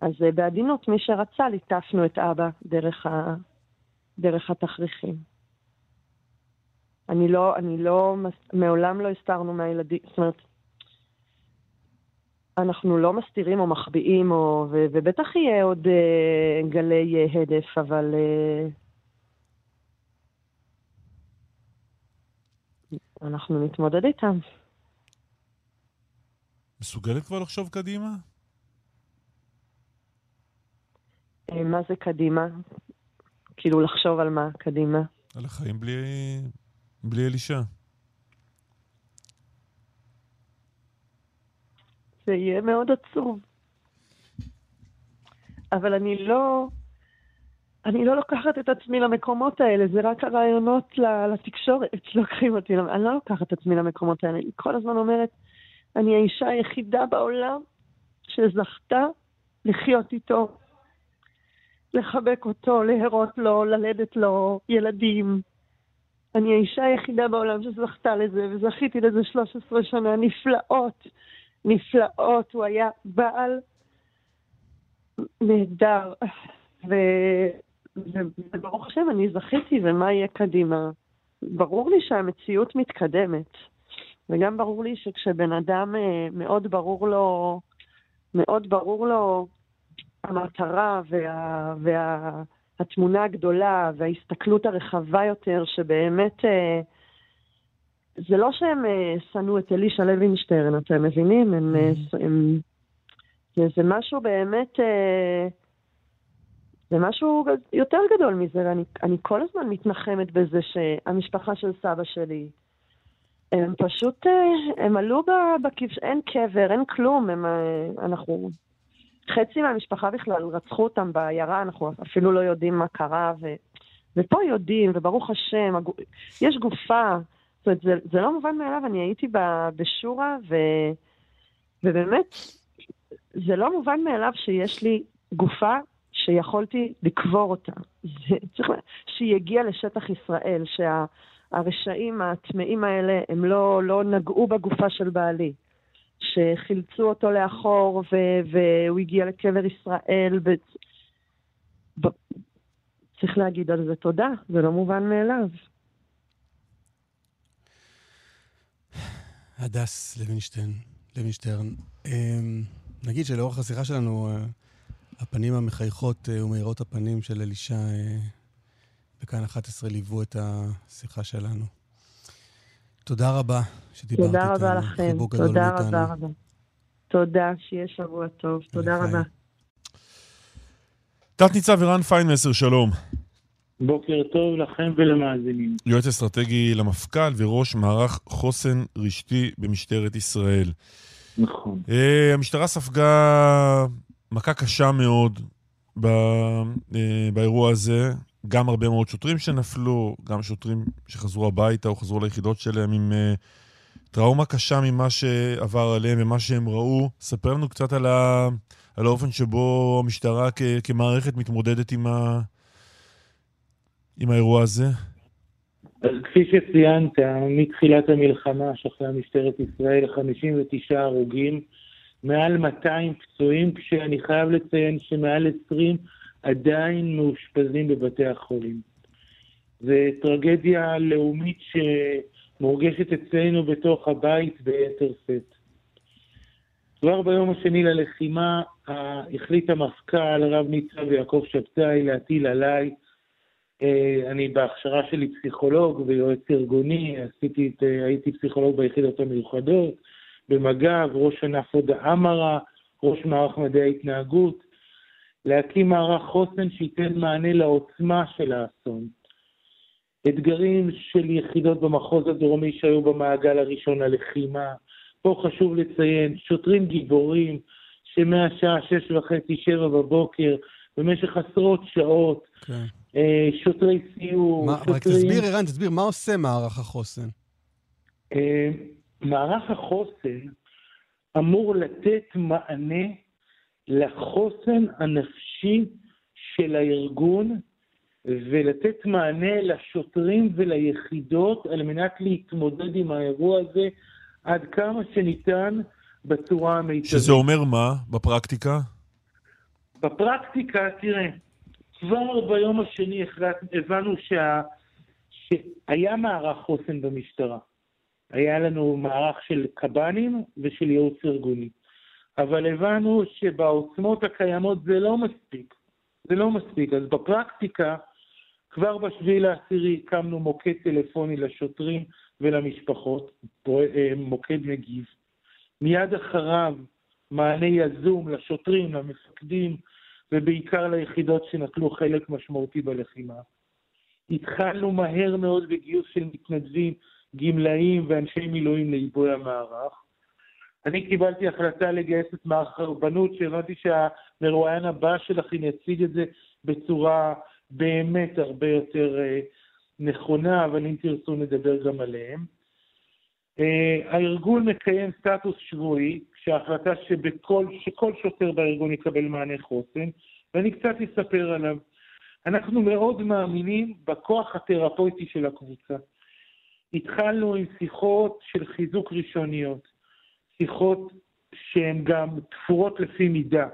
אז uh, בעדינות, מי שרצה, ליטפנו את אבא דרך, ה, דרך התכריכים. אני לא, אני לא, מעולם לא הסתרנו מהילדים, זאת אומרת, אנחנו לא מסתירים או מחביאים, או, ו, ובטח יהיה עוד uh, גלי uh, הדף, אבל... Uh, אנחנו נתמודד איתם.
מסוגלת כבר לחשוב קדימה?
מה זה קדימה? כאילו לחשוב על מה קדימה?
על החיים בלי, בלי אלישע.
זה יהיה מאוד עצוב. אבל אני לא... אני לא לוקחת את עצמי למקומות האלה, זה רק הרעיונות לתקשורת שלוקחים אותי. אני לא לוקחת את עצמי למקומות האלה. אני כל הזמן אומרת, אני האישה היחידה בעולם שזכתה לחיות איתו, לחבק אותו, להרות לו, ללדת לו ילדים. אני האישה היחידה בעולם שזכתה לזה, וזכיתי לזה 13 שנה נפלאות. נפלאות, הוא היה בעל נהדר. ו... וברוך השם, אני זכיתי, ומה יהיה קדימה? ברור לי שהמציאות מתקדמת, וגם ברור לי שכשבן אדם אה, מאוד ברור לו, מאוד ברור לו המטרה וה, וה, התמונה הגדולה וההסתכלות הרחבה יותר, שבאמת אה, זה לא שהם אה, שנאו את אלישע לוינשטרן, אתם מבינים? הם, mm. הם, זה, זה משהו באמת, זה משהו יותר גדול מזה, ואני אני כל הזמן מתנחמת בזה שהמשפחה של סבא שלי, הם פשוט, הם עלו בכבש, אין קבר, אין כלום, הם, אנחנו, חצי מהמשפחה בכלל רצחו אותם בעיירה, אנחנו אפילו לא יודעים מה קרה, ו, ופה יודעים, וברוך השם, יש גופה, זאת אומרת, זה, זה לא מובן מאליו, אני הייתי בשורה, ו, ובאמת, זה לא מובן מאליו שיש לי גופה שיכולתי לקבור אותה. צריך, שהיא הגיעה לשטח ישראל, שהרשעים הטמאים האלה, הם לא, לא נגעו בגופה של בעלי. שחילצו אותו לאחור ו- והוא הגיע לקבר ישראל. ו... צריך להגיד על זה תודה, זה לא מובן מאליו.
הדס לוינשטיין, לוינשטרן, אמ, נגיד שלאורך השיחה שלנו, אה, הפנים המחייכות אה, ומאירות הפנים של אלישע בכאן 11 ליוו את השיחה שלנו. תודה רבה שדיברת
איתנו. תודה רבה לכם. תודה רבה רבה. תודה, שיהיה שבוע טוב. תודה רבה.
תת-ניצב ערן פיינמסר, שלום.
בוקר טוב לכם ולמאזינים.
יועץ אסטרטגי למפכ"ל וראש מערך חוסן רשתי במשטרת ישראל.
נכון.
המשטרה ספגה מכה קשה מאוד ב, uh, באירוע הזה. גם הרבה מאוד שוטרים שנפלו, גם שוטרים שחזרו הביתה או חזרו ליחידות שלהם עם uh, טראומה קשה ממה שעבר עליהם ומה שהם ראו. ספר לנו קצת על, ה, על האופן שבו המשטרה כ, כמערכת מתמודדת עם, ה, עם האירוע הזה.
אז כפי שציינת, מתחילת המלחמה שכלה משטרת ישראל 59 הרוגים, מעל 200 פצועים, כשאני חייב לציין שמעל 20 עדיין מאושפזים בבתי החולים. זו טרגדיה לאומית שמורגשת אצלנו בתוך הבית ביתר שאת. כבר ביום השני ללחימה החליט המפכ"ל, רב ניצב יעקב שבתאי, להטיל עליי אה, אני בהכשרה שלי פסיכולוג ויועץ ארגוני, עשיתי את, אה, הייתי פסיכולוג ביחידות המיוחדות, במג"ב, ראש ענף הודעה מרה, ראש מערך מדעי ההתנהגות, להקים מערך חוסן שייתן מענה לעוצמה של האסון. אתגרים של יחידות במחוז הדרומי שהיו במעגל הראשון ללחימה. פה חשוב לציין, שוטרים גיבורים שמהשעה שש וחצי, שבע בבוקר, במשך עשרות שעות, okay. כן. אה, שוטרי סיור, מה, שוטרים...
רק תסביר, ערן, תסביר, מה עושה מערך החוסן?
מערך החוסן אמור לתת מענה לחוסן הנפשי של הארגון ולתת מענה לשוטרים וליחידות על מנת להתמודד עם האירוע הזה עד כמה שניתן בצורה המיטבית.
שזה אומר מה בפרקטיקה?
בפרקטיקה, תראה, כבר ביום השני החלט, הבנו שה, שהיה מערך חוסן במשטרה. היה לנו מערך של קב"נים ושל ייעוץ ארגוני. אבל הבנו שבעוצמות הקיימות זה לא מספיק. זה לא מספיק. אז בפרקטיקה, כבר בשביעי לעשירי הקמנו מוקד טלפוני לשוטרים ולמשפחות, אה, מוקד מגיב. מיד אחריו מענה יזום לשוטרים, למפקדים, ובעיקר ליחידות שנטלו חלק משמעותי בלחימה. התחלנו מהר מאוד בגיוס של מתנדבים, גמלאים ואנשי מילואים לעיבוי המערך. אני קיבלתי החלטה לגייס את מערך הרבנות, שהבנתי שהמרואיין הבא שלכם יציג את זה בצורה באמת הרבה יותר uh, נכונה, אבל אם תרצו נדבר גם עליהם. Uh, הארגון מקיים סטטוס שבועי, שההחלטה שבכל, שכל שוטר בארגון יקבל מענה חוסן, ואני קצת אספר עליו. אנחנו מאוד מאמינים בכוח התרפויטי של הקבוצה. התחלנו עם שיחות של חיזוק ראשוניות, שיחות שהן גם תפורות לפי מידה,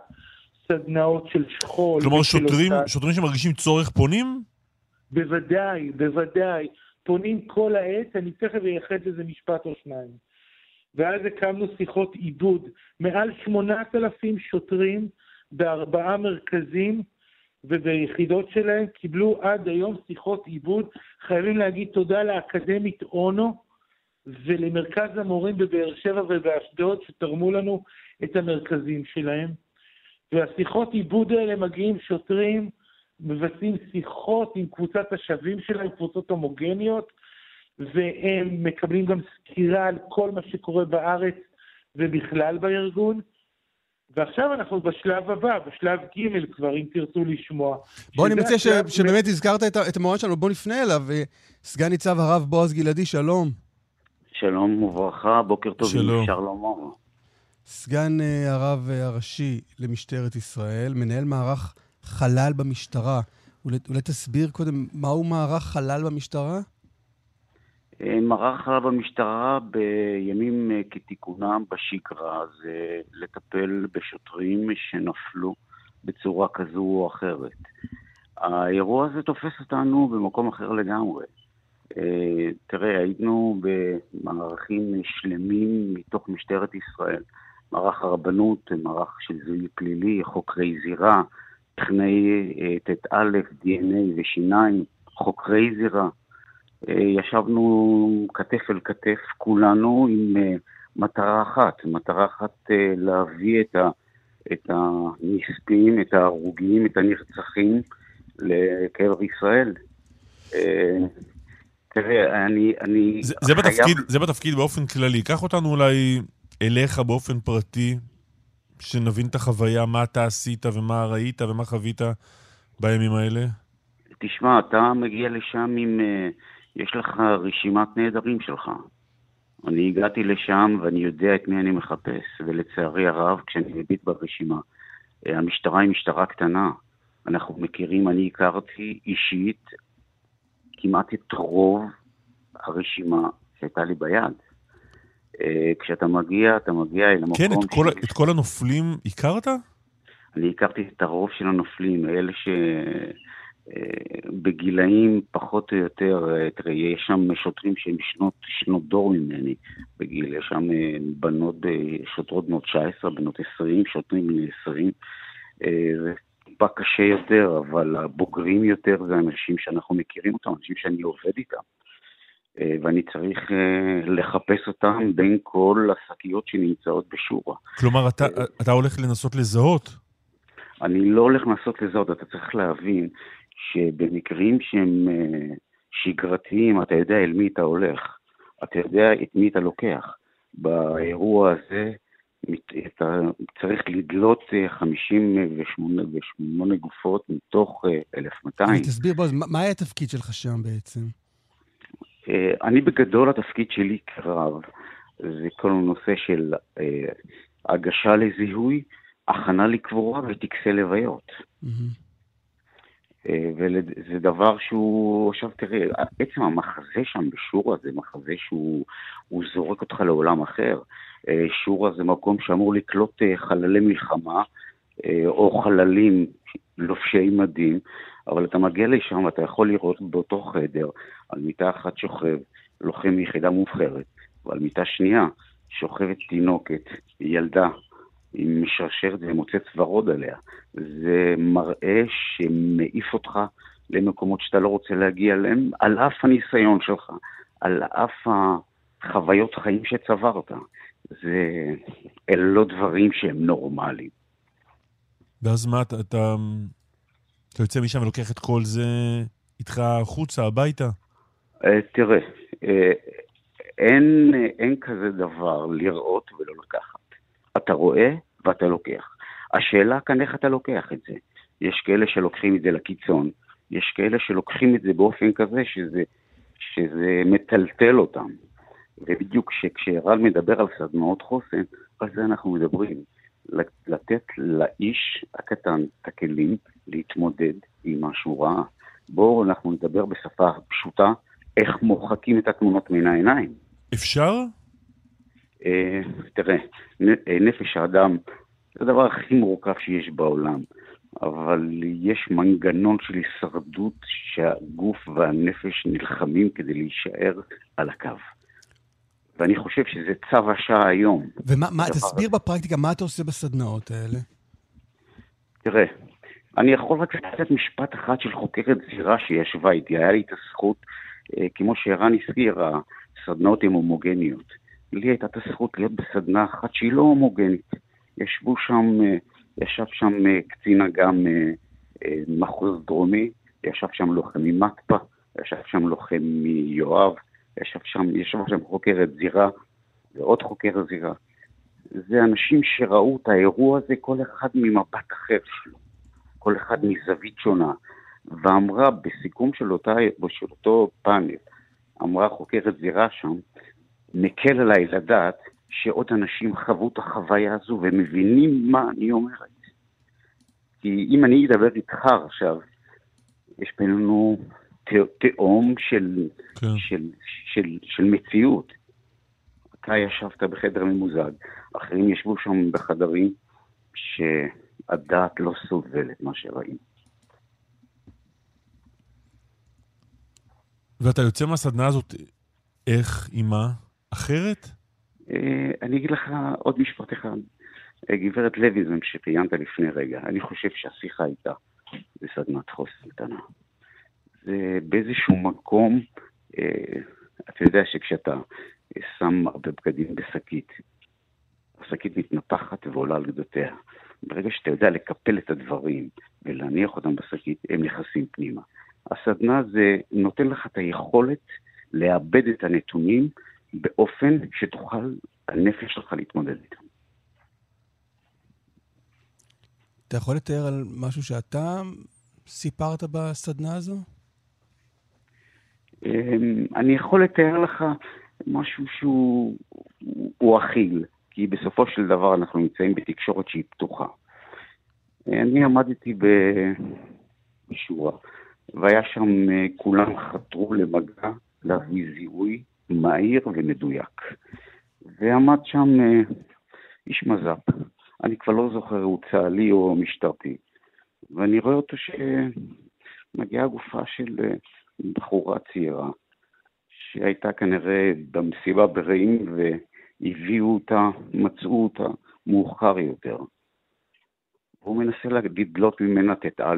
סדנאות של שכול.
כלומר, שוטרים, שוטרים שמרגישים צורך פונים?
בוודאי, בוודאי. פונים כל העת, אני תכף אייחד לזה משפט או שניים. ואז הקמנו שיחות עידוד. מעל 8,000 שוטרים בארבעה מרכזים וביחידות שלהם קיבלו עד היום שיחות עיבוד. חייבים להגיד תודה לאקדמית אונו ולמרכז המורים בבאר שבע ובאשדוד שתרמו לנו את המרכזים שלהם. והשיחות עיבוד האלה מגיעים שוטרים, מבצעים שיחות עם קבוצת השווים שלהם, קבוצות הומוגניות, והם מקבלים גם סקירה על כל מה שקורה בארץ ובכלל בארגון. ועכשיו אנחנו בשלב הבא, בשלב ג' כבר, אם תרצו לשמוע.
בוא, אני מציע ש... שבאמת הזכרת את, את המועד שלנו, בוא נפנה אליו. סגן ניצב הרב בועז גלעדי, שלום.
שלום וברכה, בוקר טוב, שלום. אם אפשר לומר.
סגן uh, הרב uh, הראשי למשטרת ישראל, מנהל מערך חלל במשטרה. אולי, אולי תסביר קודם מהו מערך חלל במשטרה?
מערך חלל במשטרה בימים אה, כתיקונם בשגרה זה לטפל בשוטרים שנפלו בצורה כזו או אחרת. האירוע הזה תופס אותנו במקום אחר לגמרי. תראה, היינו במערכים שלמים מתוך משטרת ישראל מערך הרבנות, מערך של זיהוי פלילי, חוקרי זירה, טכנאי ט"א, DNA ושיניים, חוקרי זירה. ישבנו כתף אל כתף כולנו עם מטרה אחת, מטרה אחת להביא את, ה, את הנספים, את ההרוגים, את הנרצחים לקבר ישראל. תראה, אני, אני
זה, זה. בתפקיד, זה בתפקיד באופן כללי. קח אותנו אולי אליך באופן פרטי, שנבין את החוויה, מה אתה עשית ומה ראית ומה חווית בימים האלה.
תשמע, אתה מגיע לשם עם... אה, יש לך רשימת נעדרים שלך. אני הגעתי לשם ואני יודע את מי אני מחפש, ולצערי הרב, כשאני מביט ברשימה, אה, המשטרה היא משטרה קטנה. אנחנו מכירים, אני הכרתי אישית כמעט את רוב הרשימה שהייתה לי ביד. אה, כשאתה מגיע, אתה מגיע אל המקום...
כן, את כל, ש... את כל הנופלים הכרת?
אני הכרתי את הרוב של הנופלים, אלה שבגילאים אה, פחות או יותר, אה, תראה, יש שם שוטרים שהם שנות, שנות דור ממני בגיל, יש שם בנות, שוטרות בנות 19, בנות 20, שוטרים בני 20. זה טיפה קשה יותר, אבל הבוגרים יותר זה אנשים שאנחנו מכירים אותם, אנשים שאני עובד איתם. אה, ואני צריך אה, לחפש אותם בין כל השקיות שנמצאות בשורה.
כלומר, אתה, אה, אתה הולך לנסות לזהות?
אני לא הולך לנסות לזהות, אתה צריך להבין שבמקרים שהם שגרתיים, אתה יודע אל מי אתה הולך, אתה יודע את מי אתה לוקח. באירוע הזה אתה צריך לדלות 58 גופות מתוך 1,200.
תסביר, בוא, מה היה התפקיד שלך שם בעצם?
אה, אני בגדול, התפקיד שלי כרב זה כל הנושא של אה, הגשה לזיהוי, הכנה לקבורה וטקסי לוויות. אה, וזה דבר שהוא, עכשיו תראה, עצם המחזה שם בשורה זה מחזה שהוא זורק אותך לעולם אחר. שורה זה מקום שאמור לקלוט חללי מלחמה או חללים לובשי מדים, אבל אתה מגיע לשם ואתה יכול לראות באותו חדר, על מיטה אחת שוכב לוחם מיחידה מובחרת, ועל מיטה שנייה שוכבת תינוקת, ילדה, עם משרשרת ומוצץ ורוד עליה. זה מראה שמעיף אותך למקומות שאתה לא רוצה להגיע אליהם, על אף הניסיון שלך, על אף החוויות חיים שצברת. זה... אלה לא דברים שהם נורמליים.
ואז מה, אתה, אתה, אתה יוצא משם ולוקח את כל זה איתך החוצה, הביתה?
אה, תראה, אה, אין, אין כזה דבר לראות ולא לקחת. אתה רואה ואתה לוקח. השאלה כאן איך אתה לוקח את זה. יש כאלה שלוקחים את זה לקיצון, יש כאלה שלוקחים את זה באופן כזה שזה, שזה מטלטל אותם. ובדיוק כשערן מדבר על סדנאות חוסן, על זה אנחנו מדברים. לתת לאיש הקטן את הכלים להתמודד עם משהו רע. בואו אנחנו נדבר בשפה פשוטה, איך מוחקים את התמונות מן העיניים.
אפשר?
אה, תראה, אה, נפש האדם זה הדבר הכי מורכב שיש בעולם, אבל יש מנגנון של הישרדות שהגוף והנפש נלחמים כדי להישאר על הקו. ואני חושב שזה צו השעה היום.
ומה, מה, תסביר. בפרקטיקה, מה אתה עושה בסדנאות האלה?
תראה, אני יכול רק לתת משפט אחד של חוקרת זירה שישבה איתי. היה לי את הזכות, אה, כמו שערן הזכיר, הסדנאות הן הומוגניות. לי הייתה את הזכות להיות בסדנה אחת שהיא לא הומוגנית. ישבו שם, אה, ישב שם אה, קצין אג"ם מחוז דרומי, ישב שם לוחם ממטפא, ישב שם לוחם מיואב, ישב שם, ישב שם חוקרת זירה ועוד חוקר זירה. זה אנשים שראו את האירוע הזה, כל אחד ממבט אחר שלו, כל אחד מזווית שונה, ואמרה בסיכום של, אותה, של אותו פאנל, אמרה חוקרת זירה שם, מקל עליי לדעת שעוד אנשים חוו את החוויה הזו ומבינים מה אני אומרת. כי אם אני אדבר איתך עכשיו, יש בינינו תהום של, כן. של, של, של מציאות. אתה ישבת בחדר ממוזג, אחרים ישבו שם בחדרים שהדעת לא סובלת מה שראינו.
ואתה יוצא מהסדנה הזאת, איך, עם מה? אחרת?
אני אגיד לך עוד משפט אחד. גברת לוי, זה שציינת לפני רגע, אני חושב שהשיחה הייתה בסדנת חוסן קטנה. זה באיזשהו מקום, אתה יודע שכשאתה שם הרבה בגדים בשקית, השקית מתנפחת ועולה על גדותיה. ברגע שאתה יודע לקפל את הדברים ולהניח אותם בשקית, הם נכנסים פנימה. הסדנה זה נותן לך את היכולת לאבד את הנתונים באופן שתוכל הנפש שלך להתמודד איתם.
אתה יכול לתאר על משהו שאתה סיפרת בסדנה הזו?
אמ, אני יכול לתאר לך משהו שהוא אכיל, כי בסופו של דבר אנחנו נמצאים בתקשורת שהיא פתוחה. אני עמדתי בשורה, והיה שם, כולם חתרו למגע להביא זיהוי מהיר ומדויק. ועמד שם איש מז"פ, אני כבר לא זוכר, הוא צה"לי או משטרתי, ואני רואה אותו שמגיעה גופה של בחורה צעירה, שהייתה כנראה במסיבה ברעים והביאו אותה, מצאו אותה מאוחר יותר. והוא מנסה לדלות ממנה ט"א,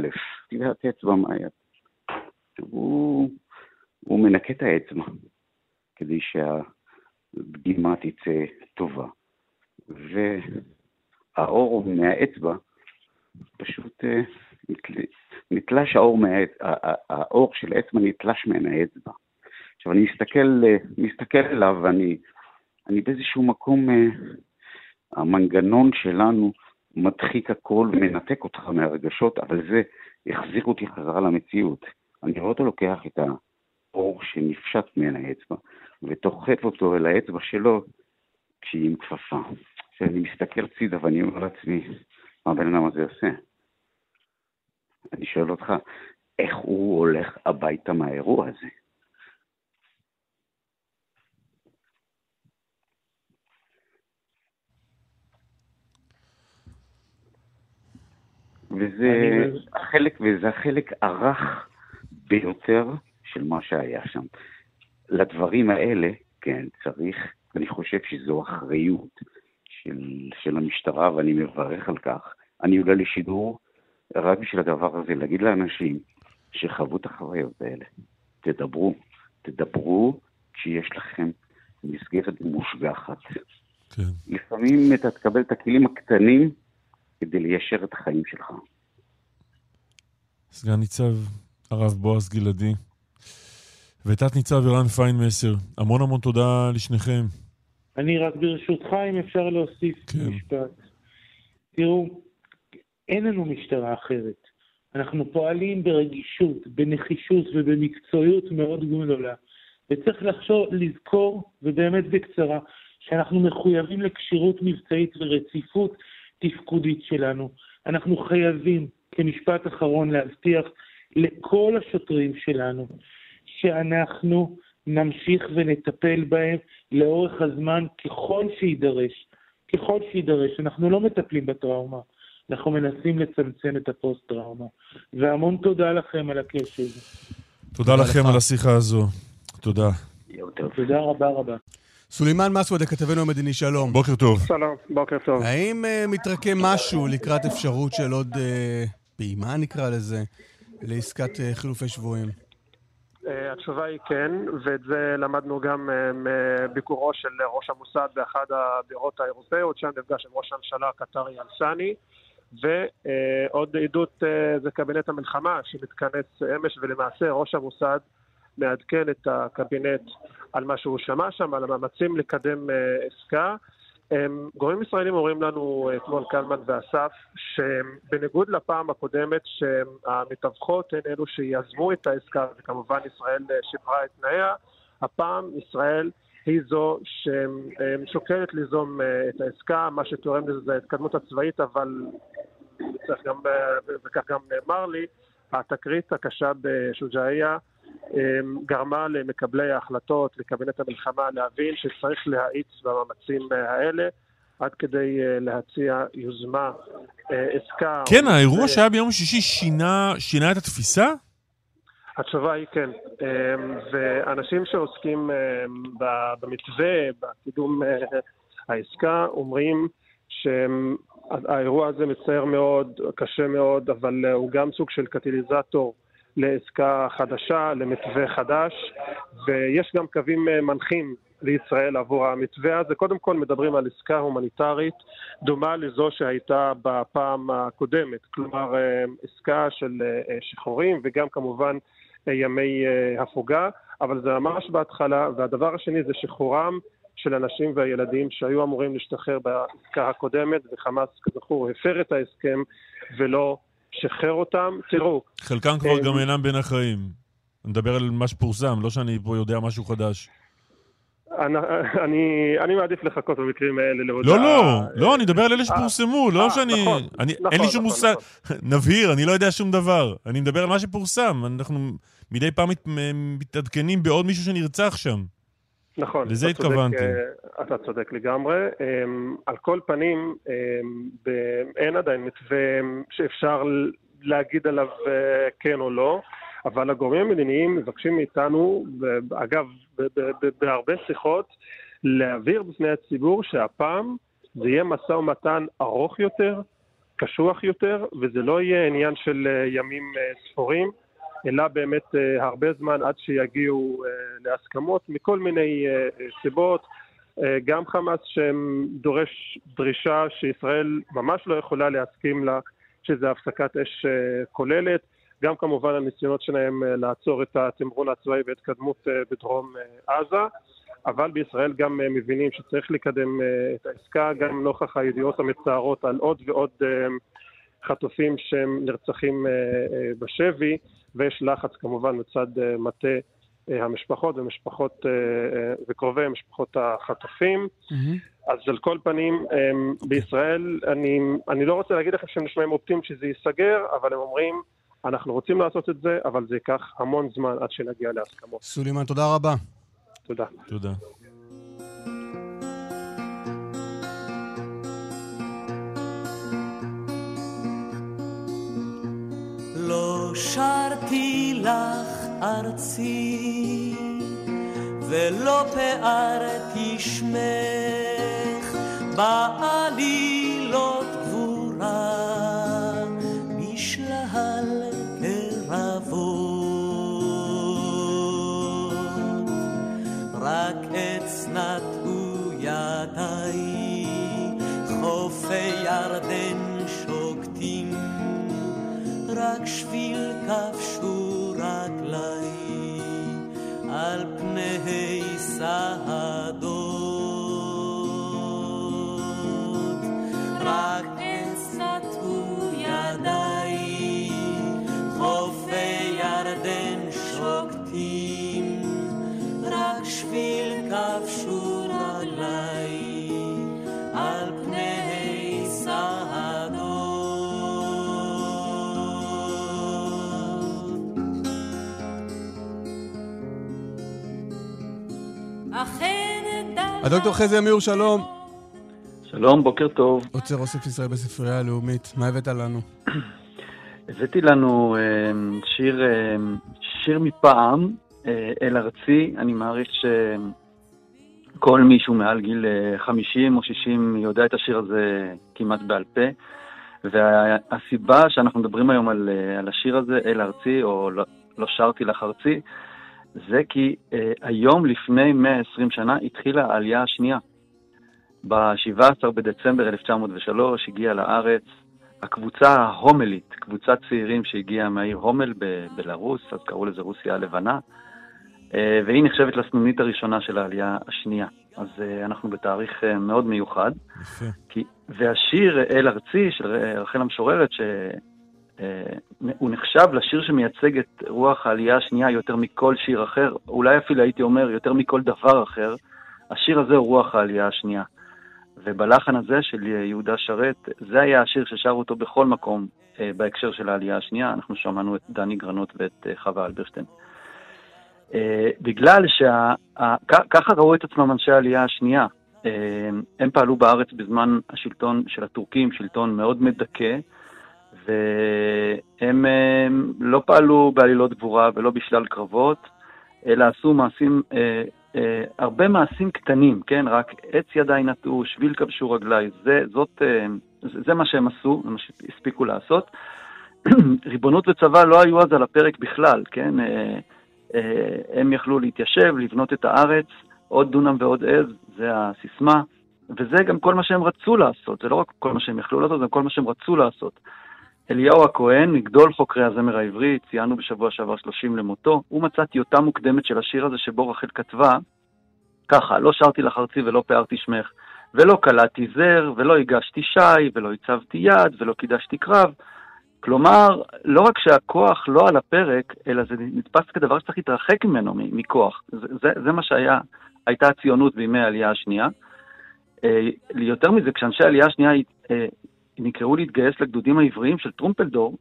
טביעת אצבע מהיד. הוא, הוא מנקה את האצבע כדי שהדגימה תצא טובה. והאור מהאצבע פשוט אה, נתלש האור, מה... האור של האצבע נתלש מן האצבע. עכשיו, אני מסתכל, מסתכל אליו ואני אני באיזשהו מקום, אה, המנגנון שלנו מדחיק הכל ומנתק אותך מהרגשות, אבל זה יחזיר אותי חזרה למציאות. אני רואה אותו לוקח את האור שנפשט מן האצבע ותוחף אותו אל האצבע שלו כשהיא עם כפפה. עכשיו אני מסתכל צידה ואני אומר לעצמי, מה הבן אדם הזה עושה? אני שואל אותך, איך הוא הולך הביתה מהאירוע הזה? וזה החלק, וזה החלק הרך ביותר של מה שהיה שם. לדברים האלה, כן, צריך, אני חושב שזו אחריות של, של המשטרה, ואני מברך על כך. אני עולה לשידור רק בשביל הדבר הזה, להגיד לאנשים שחוו את החוויות האלה, תדברו, תדברו כשיש לכם מסגרת מושגחת. כן. לפעמים אתה תקבל את הכלים הקטנים כדי ליישר את החיים שלך.
סגן ניצב הרב בועז גלעדי ותת ניצב ערן פיינמסר, המון המון תודה לשניכם.
אני רק ברשותך, אם אפשר להוסיף כן. משפט. תראו, אין לנו משטרה אחרת. אנחנו פועלים ברגישות, בנחישות ובמקצועיות מאוד גדולה. וצריך לחשוב, לזכור, ובאמת בקצרה, שאנחנו מחויבים לכשירות מבצעית ורציפות תפקודית שלנו. אנחנו חייבים, כמשפט אחרון, להבטיח לכל השוטרים שלנו שאנחנו נמשיך ונטפל בהם לאורך הזמן ככל שיידרש. ככל שיידרש. אנחנו לא מטפלים בטראומה, אנחנו מנסים לצמצם את הפוסט-טראומה. והמון תודה לכם על הקשב.
תודה לכם על השיחה הזו. תודה.
תודה רבה רבה.
סולימאן מסוודה, כתבנו המדיני, שלום.
בוקר טוב.
שלום, בוקר טוב.
האם uh, מתרקם משהו לקראת אפשרות של עוד uh, פעימה, נקרא לזה, לעסקת uh, חילופי שבויים?
Uh, התשובה היא כן, ואת זה למדנו גם uh, מביקורו של ראש המוסד באחד הבירות האירופאיות, שם נפגש עם ראש הממשלה הקטרי אלסני, ועוד עדות uh, זה קבינט המלחמה שמתכנס אמש, ולמעשה ראש המוסד מעדכן את הקבינט על מה שהוא שמע שם, על המאמצים לקדם עסקה. גורמים ישראלים אומרים לנו אתמול קלמן ואסף, שבניגוד לפעם הקודמת שהמתווכות הן אלו שיזמו את העסקה, וכמובן ישראל שיפרה את תנאיה, הפעם ישראל היא זו ששוקלת ליזום uh, את העסקה, מה שתורם לזה זה ההתקדמות הצבאית, אבל וכך גם נאמר לי, התקרית הקשה בשוג'אעיה אמ, גרמה למקבלי ההחלטות, לקבינט המלחמה, להבין שצריך להאיץ במאמצים אה, האלה. עד כדי אה, להציע יוזמה, אה, עסקה.
כן, האירוע שהיה ביום שישי שינה, שינה את התפיסה?
התשובה היא כן. אמ, ואנשים שעוסקים אמ, במתווה, בקידום העסקה, אומרים שהאירוע הזה מצער מאוד, קשה מאוד, אבל הוא גם סוג של קטליזטור לעסקה חדשה, למתווה חדש, ויש גם קווים מנחים לישראל עבור המתווה הזה. קודם כל מדברים על עסקה הומניטרית דומה לזו שהייתה בפעם הקודמת, כלומר עסקה של שחרורים וגם כמובן ימי הפוגה, אבל זה ממש בהתחלה, והדבר השני זה שחרורם של אנשים והילדים שהיו אמורים להשתחרר בעסקה הקודמת, וחמאס כזכור הפר את ההסכם ולא שחרר אותם. תראו...
חלקם כבר גם אינם בין החיים. אני מדבר על מה שפורסם, לא שאני פה יודע משהו חדש.
אני, אני, אני מעדיף לחכות במקרים האלה להודעה.
לא, לא, לא, אני מדבר על אלה שפורסמו, לא שאני... נכון, אני, נכון, אין לי שום מושג... נכון. נבהיר, אני לא יודע שום דבר. אני מדבר על מה שפורסם. אנחנו מדי פעם מת, מתעדכנים בעוד מישהו שנרצח שם.
נכון.
לזה אתה התכוונתי.
צודק, אתה צודק לגמרי. על כל פנים, אין עדיין מתווה שאפשר להגיד עליו כן או לא. אבל הגורמים המדיניים מבקשים מאיתנו, אגב, בהרבה שיחות, להעביר בפני הציבור שהפעם זה יהיה משא ומתן ארוך יותר, קשוח יותר, וזה לא יהיה עניין של אה, ימים אה, ספורים, אלא באמת אה, הרבה זמן עד שיגיעו להסכמות מכל מיני סיבות. גם חמאס שדורש דרישה שישראל ממש לא יכולה להסכים לה, שזה הפסקת אש כוללת. גם כמובן הניסיונות שלהם אה, לעצור את התמרון הצבאי והתקדמות אה, בדרום אה, עזה, אבל בישראל גם מבינים שצריך לקדם את העסקה, גם נוכח הידיעות המצערות על עוד ועוד חטופים שהם נרצחים בשבי, ויש לחץ כמובן מצד מטה המשפחות ומשפחות וקרובי משפחות החטופים. Mm-hmm. אז על כל פנים, בישראל, אני, אני לא רוצה להגיד לכם שהם נשמעים אופטימיים שזה ייסגר, אבל הם אומרים אנחנו רוצים לעשות את זה, אבל זה ייקח המון זמן עד שנגיע להסכמות.
סולימן, תודה רבה.
תודה.
תודה.
לא שרתי לך ארצי, ולא פארתי שמך בעלילות גבורה. נטעו ידיי, חופי ירדן רק שביל כבשו רגליי על פני סהדות.
הדוקטור חזי אמיר, שלום.
שלום, בוקר טוב.
עוצר אוסף ישראל בספרייה הלאומית, מה הבאת לנו?
הבאתי לנו אה, שיר, אה, שיר מפעם, אה, אל ארצי, אני מעריך שכל מישהו מעל גיל 50 אה, או 60 יודע את השיר הזה כמעט בעל פה. והסיבה שאנחנו מדברים היום על, על השיר הזה, אל ארצי, או לא, לא שרתי לך ארצי, זה כי אה, היום לפני 120 שנה התחילה העלייה השנייה. ב-17 בדצמבר 1903 הגיעה לארץ הקבוצה ההומלית, קבוצת צעירים שהגיעה מהעיר הומל בבלארוס, אז קראו לזה רוסיה הלבנה. אה, והיא נחשבת לסנונית הראשונה של העלייה השנייה. אז אה, אנחנו בתאריך אה, מאוד מיוחד. יפה. כי, והשיר אל ארצי של רחל המשוררת, שהוא נחשב לשיר שמייצג את רוח העלייה השנייה יותר מכל שיר אחר, אולי אפילו הייתי אומר יותר מכל דבר אחר, השיר הזה הוא רוח העלייה השנייה. ובלחן הזה של יהודה שרת, זה היה השיר ששר אותו בכל מקום בהקשר של העלייה השנייה. אנחנו שמענו את דני גרנות ואת חווה אלברשטיין. אה, בגלל שככה ראו את עצמם אנשי העלייה השנייה. אה, הם פעלו בארץ בזמן השלטון של הטורקים, שלטון מאוד מדכא, והם לא פעלו בעלילות גבורה ולא בשלל קרבות, אלא עשו מעשים אה, אה, הרבה מעשים קטנים, כן? רק עץ ידיי נטעו, שביל כבשו רגליי, זה, זאת, אה, זה, מה שהם עשו, זה מה שהספיקו לעשות. ריבונות וצבא לא היו אז על הפרק בכלל, כן? אה, אה, הם יכלו להתיישב, לבנות את הארץ, עוד דונם ועוד עז, זה הסיסמה, וזה גם כל מה שהם רצו לעשות, זה לא רק כל מה שהם יכלו לעשות, זה כל מה שהם רצו לעשות. אליהו הכהן, מגדול חוקרי הזמר העברי, ציינו בשבוע שעבר 30 למותו, הוא מצא טיוטה מוקדמת של השיר הזה שבו רחל כתבה, ככה, לא שרתי לך ארצי ולא פארתי שמך, ולא קלעתי זר, ולא הגשתי שי, ולא הצבתי יד, ולא קידשתי קרב. כלומר, לא רק שהכוח לא על הפרק, אלא זה נתפס כדבר שצריך להתרחק ממנו, מכוח. זה, זה, זה מה שהייתה הציונות בימי העלייה השנייה. אה, יותר מזה, כשאנשי העלייה השנייה אה, נקראו להתגייס לגדודים העבריים של טרומפלדור,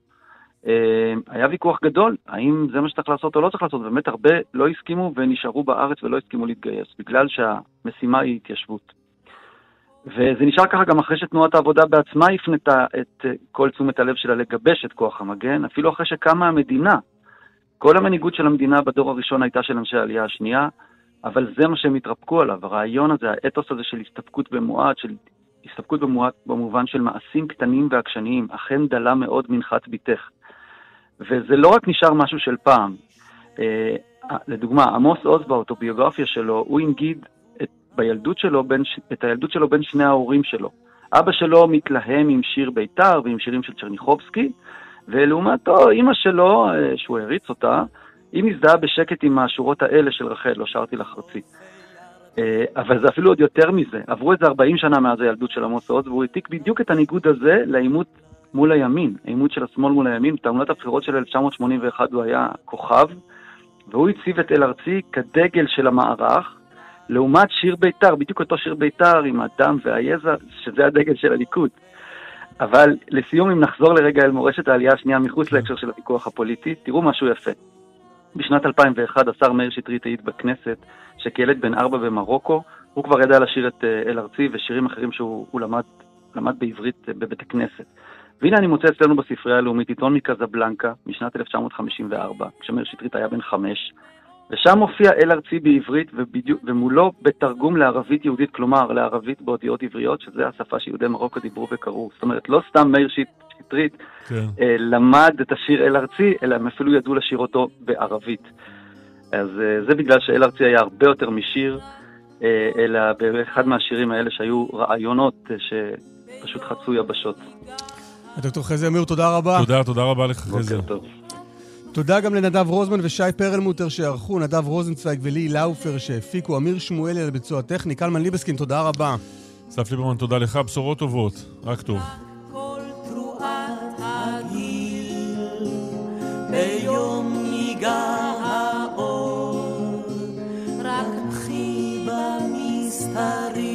אה, היה ויכוח גדול, האם זה מה שצריך לעשות או לא צריך לעשות, באמת הרבה לא הסכימו ונשארו בארץ ולא הסכימו להתגייס, בגלל שהמשימה היא התיישבות. וזה נשאר ככה גם אחרי שתנועת העבודה בעצמה הפנתה את כל תשומת הלב שלה לגבש את כוח המגן, אפילו אחרי שקמה המדינה. כל המנהיגות של המדינה בדור הראשון הייתה של אנשי העלייה השנייה, אבל זה מה שהם התרפקו עליו, הרעיון הזה, האתוס הזה של הסתפקות במועט, של הסתפקות במועט במובן של מעשים קטנים ועקשניים, אכן דלה מאוד מנחת ביתך. וזה לא רק נשאר משהו של פעם. אה, לדוגמה, עמוס עוז באוטוביוגרפיה שלו, הוא הנגיד את, בילדות שלו בין, את הילדות שלו בין שני ההורים שלו. אבא שלו מתלהם עם שיר בית"ר ועם שירים של צ'רניחובסקי, ולעומתו, אימא שלו, אה, שהוא הריץ אותה, היא מזדהה בשקט עם השורות האלה של רחל, לא שרתי לך ארצי. אה, אבל זה אפילו עוד יותר מזה. עברו איזה 40 שנה מאז הילדות של עמוס עוז, והוא העתיק בדיוק את הניגוד הזה לעימות מול הימין, העימות של השמאל מול הימין. בתעמולת הבחירות של 1981 הוא היה כוכב, והוא הציב את אל ארצי כדגל של המערך, לעומת שיר בית"ר, בדיוק אותו שיר בית"ר עם הדם והיזע, שזה הדגל של הליכוד. אבל לסיום, אם נחזור לרגע אל מורשת העלייה השנייה מחוץ. להקשר של הוויכוח הפוליטי, תראו משהו יפה. בשנת 2001 השר מאיר שטרית העיד בכנסת שכילד בן ארבע במרוקו, הוא כבר ידע לשיר את אה, אל ארצי ושירים אחרים שהוא למד, למד בעברית אה, בבית הכנסת. והנה אני מוצא אצלנו בספרייה הלאומית עיתון מקזבלנקה משנת 1954, כשמאיר שטרית היה בן חמש, ושם מופיע אל ארצי בעברית ובדיוק, ומולו בתרגום לערבית יהודית, כלומר לערבית באותיות עבריות, שזה השפה שיהודי מרוקו דיברו וקראו. זאת אומרת, לא סתם מאיר שטרית כן. אה, למד את השיר אל ארצי, אלא הם אפילו ידעו לשיר אותו בערבית. אז אה, זה בגלל שאל ארצי היה הרבה יותר משיר, אה, אלא באחד מהשירים האלה שהיו רעיונות שפשוט חצו יבשות.
דוקטור חזי אמיר, תודה רבה.
תודה, תודה רבה לך, חזי.
בוקר טוב.
תודה גם לנדב רוזמן ושי פרלמוטר שערכו, נדב רוזנצוויג ולי לאופר שהפיקו, אמיר שמואלי על ביצוע טכני, קלמן ליבסקין, תודה רבה.
אסף ליברמן, תודה לך, בשורות טובות, רק טוב.
הגיל, ביום ייגע האור, רק חי במסתרים.